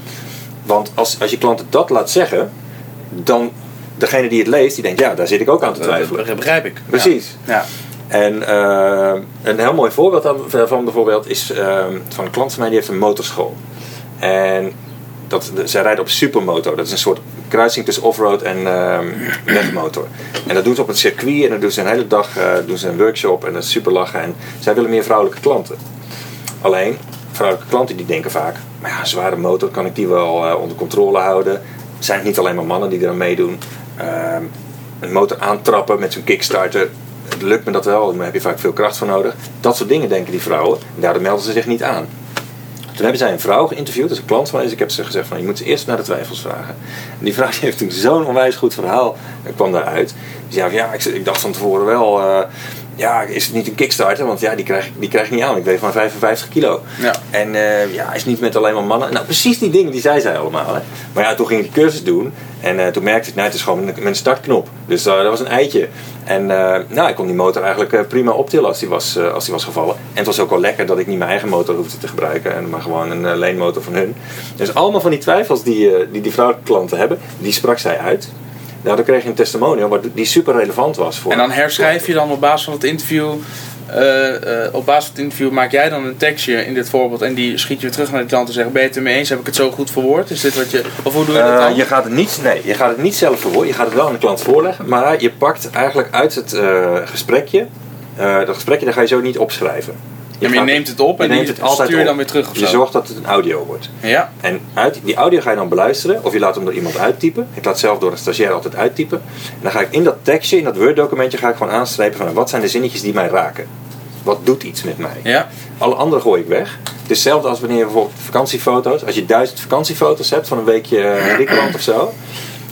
Want als, als je klant het dat laat zeggen, dan degene die het leest, die denkt: ja, daar zit ik ook aan te twijfelen. Dat begrijp ik. Precies. Ja. En eh, een heel mooi voorbeeld daarvan bijvoorbeeld is eh, van een klant van mij die heeft een motorschool. En dat, zij rijden op supermoto. Dat is een soort kruising tussen offroad en ehm, wegmotor. En dat doen ze op een circuit en dan doen ze een hele dag eh, doen ze een workshop en dat is super lachen. En zij willen meer vrouwelijke klanten. Alleen, vrouwelijke klanten die denken vaak, maar ja, een zware motor kan ik die wel eh, onder controle houden. Zijn het niet alleen maar mannen die er aan meedoen. Ehm, een motor aantrappen met zo'n kickstarter. Het lukt me dat wel, daar heb je vaak veel kracht voor nodig. Dat soort dingen denken die vrouwen. En daardoor melden ze zich niet aan. Toen hebben zij een vrouw geïnterviewd, dat een klant van mij. Dus ik heb ze gezegd van je moet ze eerst naar de twijfels vragen. En die vrouw die heeft toen zo'n onwijs goed verhaal eh, kwam daaruit. Die zei van ja, ik, ik dacht van tevoren wel, eh, ja, is het niet een kickstarter? Want ja, die krijg, ik- die krijg ik niet aan. Ik weeg maar 55 kilo. Ja. En eh, ja, is niet met alleen maar mannen. Nou, precies die dingen die zei zij allemaal. Hè. Maar ja, toen ging ik die cursus doen. En eh, toen merkte ik, nou, het is gewoon een startknop. Dus eh, dat was een eitje. En nou, ik kon die motor eigenlijk prima optillen als die, was, als die was gevallen. En het was ook wel lekker dat ik niet mijn eigen motor hoefde te gebruiken. En maar gewoon een leenmotor van hun. Dus allemaal van die twijfels die die, die vrouwelijke klanten hebben, die sprak zij uit. Nou, dan kreeg je een testimonial wat- die super relevant was voor En dan herschrijf je dan op basis van het interview. eh, eh, op basis van het interview maak jij dan een tekstje in dit voorbeeld en die schiet je weer terug naar de klant en zegt: Ben je het ermee eens? Heb ik het zo goed verwoord? Is dit wat je. Of hoe doe je dat Eh, dan? je, gaat het niet, nee, je gaat het niet zelf verwoorden. Je gaat het wel aan de klant voorleggen. Maar je pakt eigenlijk uit het gesprekje. dat gesprekje daar ga je zo niet opschrijven. Ja, maar je neemt het op je en neemt het altijd stuur je dan weer terug of Je zo. zorgt dat het een audio wordt. Ja, En uit die audio ga je dan beluisteren. Of je laat hem door iemand uittypen. Ik laat zelf door een stagiair altijd uittypen. En dan ga ik in dat tekstje, in dat Word documentje, ga ik gewoon aanstrepen van wat zijn de zinnetjes die mij raken. Wat doet iets met mij? ja, Alle andere gooi ik weg. Het is hetzelfde als wanneer je bijvoorbeeld vakantiefoto's. Als je duizend vakantiefoto's hebt van een weekje eh, in Griekenland of zo.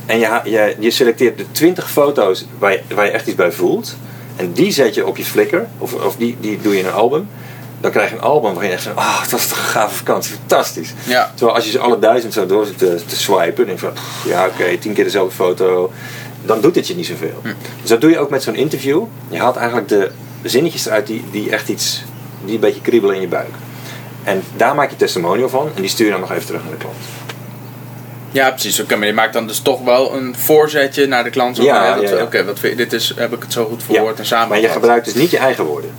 En je, je, je selecteert de 20 foto's waar je, waar je echt iets bij voelt. En die zet je op je Flickr. Of, of die, die doe je in een album. Dan krijg je een album waarin je echt van, oh, dat was toch een gave vakantie, fantastisch. ja. Terwijl als je ze alle duizend zo door zit te, te swipen, denk je van, ja oké, tien keer dezelfde foto, dan doet het je niet zoveel. Dus dat doe je ook met zo'n interview. Je haalt eigenlijk de zinnetjes eruit die, die echt iets, die een beetje kriebelen in je buik. En daar maak je testimonial van en die stuur je dan nog even terug naar de klant. Ja, precies. Oké, maar je maakt dan dus toch wel een voorzetje naar de klant. Zo Ja, ja, ja. Oké, wat vind je- dit is, heb ik het zo goed verwoord en samen. maar je gebruikt dus niet je eigen woorden.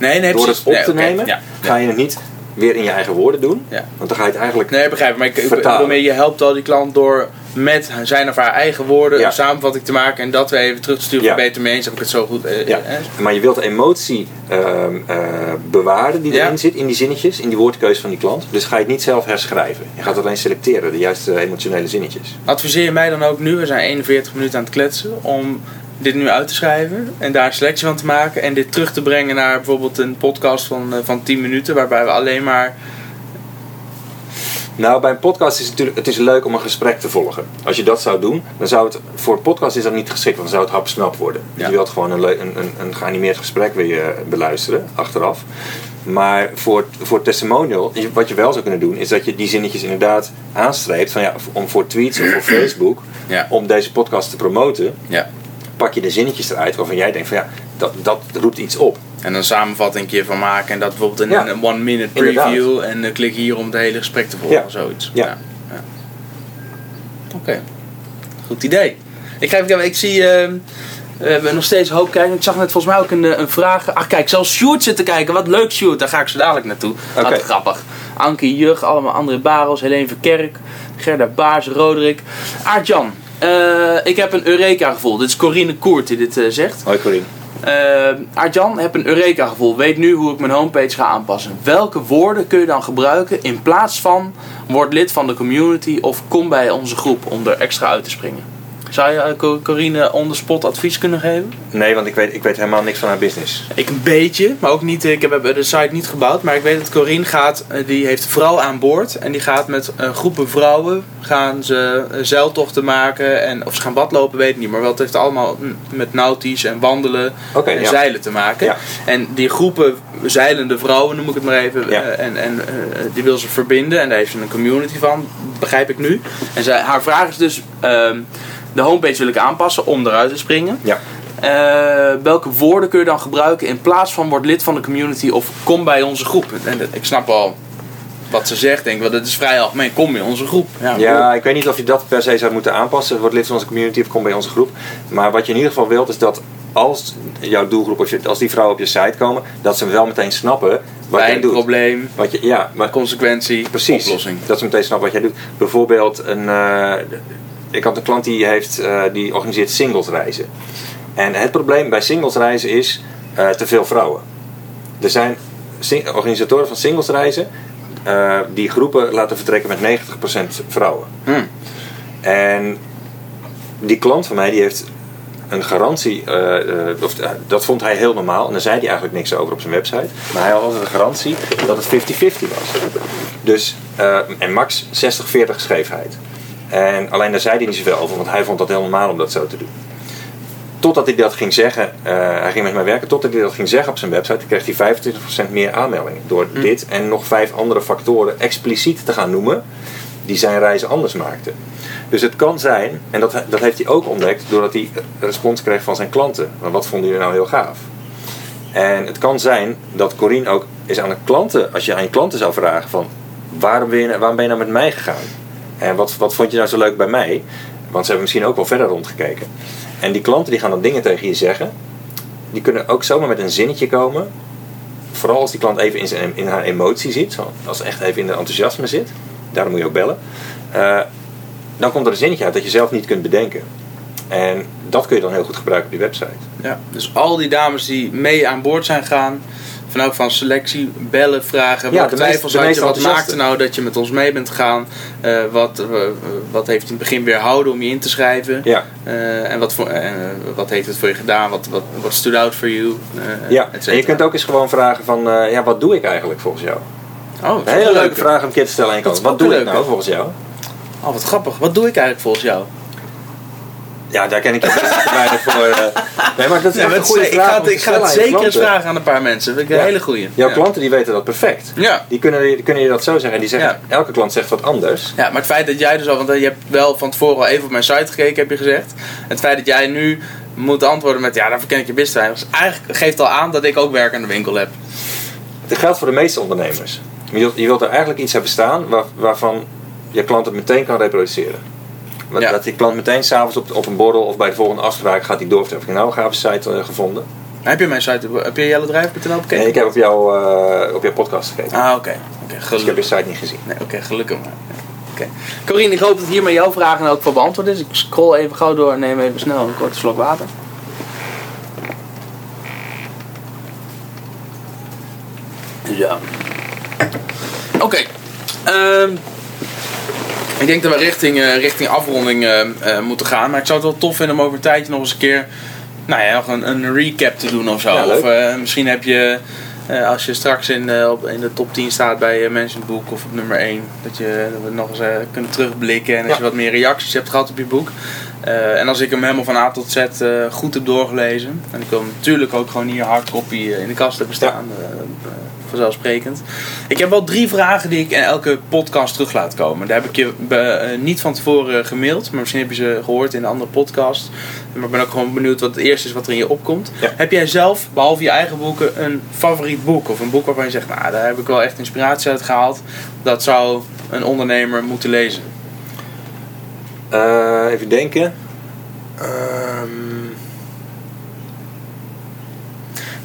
Nee, nee, Door precies. het op te Nee, nemen, Ja, ga je het niet weer in je eigen woorden doen. Ja. Want dan ga je het eigenlijk... Nee, begrijp ik. Maar ik, Vertalen. je helpt al die klant door met zijn of haar eigen woorden Ja. een samenvatting te maken en dat weer even terug te sturen Ja. beter mee eens. Heb ik het zo goed. eh, Ja, eh, maar je wilt de emotie ehm, eh, bewaren die erin zit, in die zinnetjes, in die woordkeuze van die klant. Dus ga je het niet zelf herschrijven. Je gaat alleen selecteren, de juiste emotionele zinnetjes. Adviseer je mij dan ook nu, we zijn 41 minuten aan het kletsen, om dit nu uit te schrijven en daar een selectie van te maken en dit terug te brengen naar bijvoorbeeld een podcast van, eh, van 10 minuten waarbij we alleen maar. Nou, bij een podcast is het natuurlijk het is leuk om een gesprek te volgen. Als je dat zou doen, dan zou het voor een podcast is dat niet geschikt, want dan zou het hapsnap worden. Ja. Je wilt gewoon een, een, een, een geanimeerd gesprek weer beluisteren, achteraf. Maar voor, voor testimonial, je- wat je wel zou kunnen doen, is dat je die zinnetjes inderdaad aanstreept. Van ja, om voor tweets of voor Facebook, Ja. om deze podcast te promoten, Ja. Pak je de zinnetjes eruit waarvan jij denkt van ja, dat, dat roept iets op. En dan een samenvatting van maken en dat bijvoorbeeld in Ja. een one minute Inderdaad. preview en eh, klik hier om het hele gesprek te volgen of zoiets. Ja. ja. Oké, goed idee. Ik, ga even, ik zie, eh, we hebben nog steeds hoop kijken. Ik zag net volgens mij ook een, eh, een vraag. Ach kijk, zelfs Sjoerd zit te kijken. Wat leuk Sjoerd, daar ga ik zo dadelijk naartoe. Wat grappig. Anke Jug, allemaal André Barels, Helene Verkerk, Gerda Baars, Roderick. Aart-Jan, eh, ik heb een Eureka gevoel. Dit is Corine Koert die dit eh, zegt. Hoi Corine. Uh, Arjan, heb een Eureka gevoel. Weet nu hoe ik mijn homepage ga aanpassen. Welke woorden kun je dan gebruiken in plaats van word lid van de community of kom bij onze groep om er extra uit te springen? Zou je eh, Co- Corine on the spot advies kunnen geven? Nee, want ik weet, ik weet helemaal niks van haar business. Ik een beetje, maar ook niet. Ik heb de site niet gebouwd, maar ik weet dat Corine gaat. eh, Die heeft een vrouw aan boord en die gaat met een groepen vrouwen gaan ze eh, zeiltochten maken en of ze gaan badlopen, weet ik niet. Maar wel, het heeft allemaal met nautisch en wandelen en ja. zeilen te maken. Ja. En die groepen zeilende vrouwen, noem ik het maar even, Ja. eh, en, en eh, die wil ze verbinden en daar heeft ze een community van, begrijp ik nu. En zij, haar vraag is dus: ehm, de homepage wil ik aanpassen om eruit te springen. Ja. Eh, welke woorden kun je dan gebruiken in plaats van word lid van de community of kom bij onze groep? En dat- ik snap al wat ze zegt, denk ik, want dat is vrij algemeen. Kom in onze groep. Ja, Ja, ik weet niet of je dat per se zou moeten aanpassen. Word lid van onze community of kom bij onze groep. Maar wat je in ieder geval wilt is dat als jouw doelgroep, je- als die vrouwen op je site komen, dat ze wel meteen snappen wat jij doet. probleem, Wat je, ja, maar consequentie, precies. oplossing. Dat ze meteen snappen wat jij doet. Bijvoorbeeld, een, eh, ik had een klant die, heeft, eh, die organiseert singlesreizen. En het probleem bij singlesreizen is eh, te veel vrouwen. Er zijn organisatoren van singlesreizen eh, die groepen laten vertrekken met 90% vrouwen. Hmm. En die klant van mij die heeft een garantie, of, dat vond hij heel normaal. En daar zei hij eigenlijk niks over op zijn website. Maar hij had altijd een garantie dat het 50-50 was. Dus, en max 60-40 schreef hij het. En alleen daar zei hij niet zoveel over, want hij vond dat heel normaal om dat zo te doen. Totdat hij dat ging zeggen, eh, hij ging met mij werken, totdat hij dat ging zeggen op zijn website, kreeg hij 25% meer aanmeldingen. Door dit en nog vijf andere factoren expliciet te gaan noemen, die zijn reizen anders maakten. Dus het kan zijn, en dat, dat heeft hij ook ontdekt doordat hij respons kreeg van zijn klanten. Maar wat vonden jullie nou heel gaaf? En het kan zijn dat Corine ook is aan de klanten, als je aan je klanten zou vragen van waarom ben je, waarom ben je nou met mij gegaan? En wat, wat vond je nou zo leuk bij mij? Want ze hebben misschien ook wel verder rondgekeken. En die klanten die gaan dan dingen tegen je zeggen. Die kunnen ook zomaar met een zinnetje komen. Vooral als die klant even in, zijn, in haar emotie zit. Als ze echt even in de enthousiasme zit. Daarom moet je ook bellen. Eh, dan komt er een zinnetje uit dat je zelf niet kunt bedenken. En dat kun je dan heel goed gebruiken op je website. Ja, dus al die dames die mee aan boord zijn gaan, van ook van selectie, bellen, vragen, Ja, welke meest- twijfels had je, wat maakte nou dat je met ons mee bent gegaan, Eh, wat, eh, wat heeft in het begin weerhouden om je in te schrijven, Ja, Eh, en wat, voor, wat heeft het voor je gedaan, wat, wat, wat stood out for you, ja. en je kunt ook eens gewoon vragen van, ja, wat doe ik eigenlijk volgens jou? Oh, Een hele leuke leuk. vraag om een keer te stellen aan Wat doe ik nou volgens jou? Oh, wat grappig. Wat doe ik eigenlijk volgens jou? Ja, daar ken ik je best weinig voor. eh. Nee, maar dat is Ja, een goede het- ik vraag ga het, ik ga het je zeker eens vragen aan een paar mensen. Dat vind ik een Ja. hele goeie. Jouw ja. klanten die weten dat perfect. Ja. Die kunnen, kunnen je dat zo zeggen. En die zeggen, elke klant zegt wat anders. Ja, maar het feit dat jij dus al, want je hebt wel van tevoren al even op mijn site gekeken, heb je gezegd. Het feit dat jij nu moet antwoorden met ja, daarvoor ken ik je business weinig. Dus eigenlijk geeft al aan dat ik ook werk aan de winkel heb. Dat geldt voor de meeste ondernemers. Je wilt, je wilt er eigenlijk iets hebben staan waar, waarvan je klant het meteen kan reproduceren. Ja. Dat die klant meteen s'avonds op, op een borrel of bij de volgende afspraak gaat hij door. Heb ik nou een gave site eh, gevonden? Heb je mijn site, heb je jellendrijf.nl bekeken? Nee, ik heb op, jou, eh, op jouw podcast gekeken. Ah, oké. Oké, dus ik heb je site niet gezien. Nee, oké, gelukkig maar. Ja, Oké. Corine, ik hoop dat hiermee jouw vragen ook voor beantwoord is. Ik scroll even gauw door en neem even snel een korte slok water. Zo. Oké. Ehm, ik denk dat we richting, eh, richting afronding eh, eh, moeten gaan. Maar ik zou het wel tof vinden om over een tijdje nog eens een keer nou ja, nog een, een recap te doen of zo. Ja, of misschien heb je, als je straks in, op, in de top 10 staat bij Mansion Book of op nummer 1, dat, je, dat we nog eens kunnen terugblikken en als Ja. je wat meer reacties hebt gehad op je boek. Eh, en als ik hem helemaal van A tot Z eh, goed heb doorgelezen. En ik wil hem natuurlijk ook gewoon hier hardcopy eh, in de kast hebben staan. vanzelfsprekend. Ik heb wel drie vragen die ik in elke podcast terug laat komen. Daar heb ik je be- niet van tevoren gemaild. Maar misschien heb je ze gehoord in een andere podcast. Maar ik ben ook gewoon benieuwd wat het eerste is wat er in je opkomt. Ja. Heb jij zelf, behalve je eigen boeken, een favoriet boek? Of een boek waarvan je zegt, nou daar heb ik wel echt inspiratie uit gehaald. Dat zou een ondernemer moeten lezen. Eh, even denken. Ehm,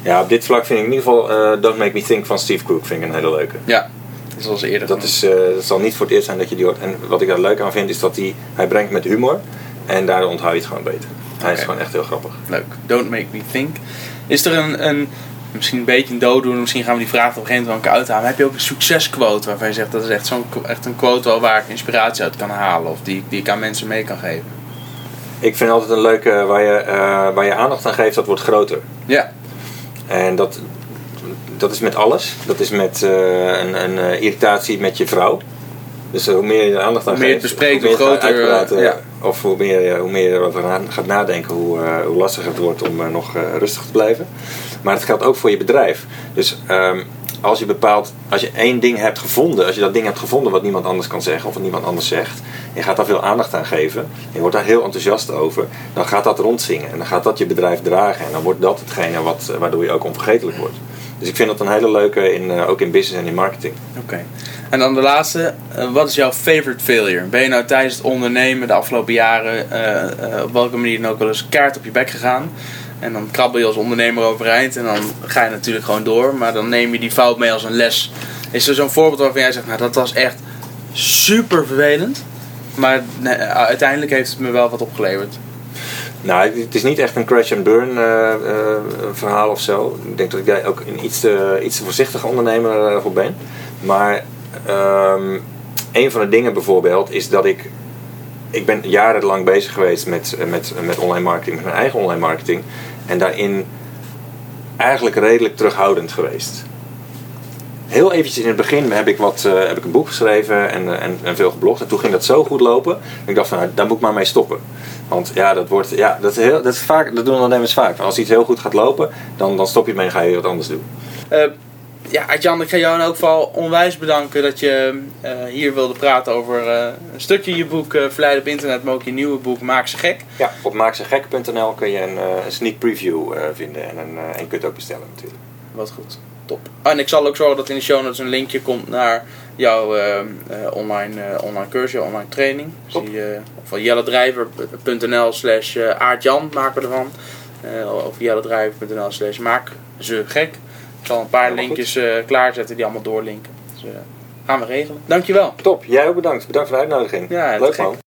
ja, op dit vlak vind ik in ieder geval eh, Don't Make Me Think van Steve Cook vind ik een hele leuke. Ja, zoals eerder. Dat, is, eh, dat zal niet voor het eerst zijn dat je die hoort. En wat ik daar leuk aan vind is dat hij, hij brengt met humor. En daardoor onthoud je het gewoon beter. Hij is gewoon echt heel grappig. Leuk. Don't make me think. Is er een, een misschien een beetje een dooddoener, misschien gaan we die vraag op een gegeven moment wel een keer uithalen. Heb je ook een succesquote waarvan je zegt dat is echt, zo'n, echt een quote wel waar ik inspiratie uit kan halen of die, die ik aan mensen mee kan geven? ik vind altijd een leuke waar je, eh, waar je aandacht aan geeft, dat wordt groter. Ja. En dat, dat is met alles. Dat is met eh, een, een eh, irritatie met je vrouw. Dus eh, hoe meer je er aandacht aan Hoe meer je geeft, het bespreekt, hoe meer het groter, uitpraten, ja. Of hoe meer, je- hoe meer je erover gaat nadenken, hoe, eh, hoe lastiger het wordt om eh, nog eh, rustig te blijven. Maar het geldt ook voor je bedrijf. Dus ehm, als je bepaalt, als je één ding hebt gevonden, als je dat ding hebt gevonden wat niemand anders kan zeggen of wat niemand anders zegt, je gaat daar veel aandacht aan geven, je wordt daar heel enthousiast over, dan gaat dat rondzingen en dan gaat dat je bedrijf dragen en dan wordt dat hetgene wat, eh, waardoor je ook onvergetelijk wordt. Dus ik vind dat een hele leuke, in, eh, ook in business en in marketing. Oké. En dan de laatste. eh, wat is jouw favorite failure? Ben je nou tijdens het ondernemen de afgelopen jaren op welke manier dan ook wel eens kaart op je bek gegaan? En dan krabbel je als ondernemer overeind en dan ga je natuurlijk gewoon door. Maar dan neem je die fout mee als een les. Is er zo'n voorbeeld waarvan jij zegt, nou dat was echt super vervelend. Maar nee, uiteindelijk heeft het me wel wat opgeleverd. Nou, het is niet echt een crash and burn eh, eh, verhaal of zo. Ik denk dat ik daar ook een iets te, iets voorzichtige ondernemer eh, voor ben. Maar ehm, een van de dingen bijvoorbeeld is dat ik. Ik ben jarenlang bezig geweest met, eh, met, met online marketing, met mijn eigen online marketing. En daarin eigenlijk redelijk terughoudend geweest. Heel eventjes in het begin heb ik, wat, eh, heb ik een boek geschreven en, eh, en, en veel geblogd. En toen ging dat zo goed lopen. Ik dacht van, nou, daar moet ik maar mee stoppen. Want ja, dat, wordt, ja, dat, is heel, dat, is vaak, dat doen vaak. Als iets heel goed gaat lopen, dan, dan stop je ermee en ga je wat anders doen. Eh, ja, Adjan, ik ga jou in elk geval onwijs bedanken dat je eh, hier wilde praten over eh, een stukje je boek uh, Verleiden op internet, maar ook je nieuwe boek Maak ze gek. Ja, op maakzegek.nl kun je een, een sneak preview vinden en, een, en je kunt ook bestellen natuurlijk. Wat goed, top. Oh, en ik zal ook zorgen dat in de show notes een linkje komt naar jouw online, online cursus, online training. Dus die, eh, of jelledrijver.nl slash aardjan maken we ervan. Of jelledrijver.nl slash maak ze gek. Ik zal een paar linkjes eh, klaarzetten die allemaal doorlinken. Dus eh, gaan we regelen. Dankjewel. Top, jij ook bedankt. Bedankt voor de uitnodiging. Ja, Leuk man.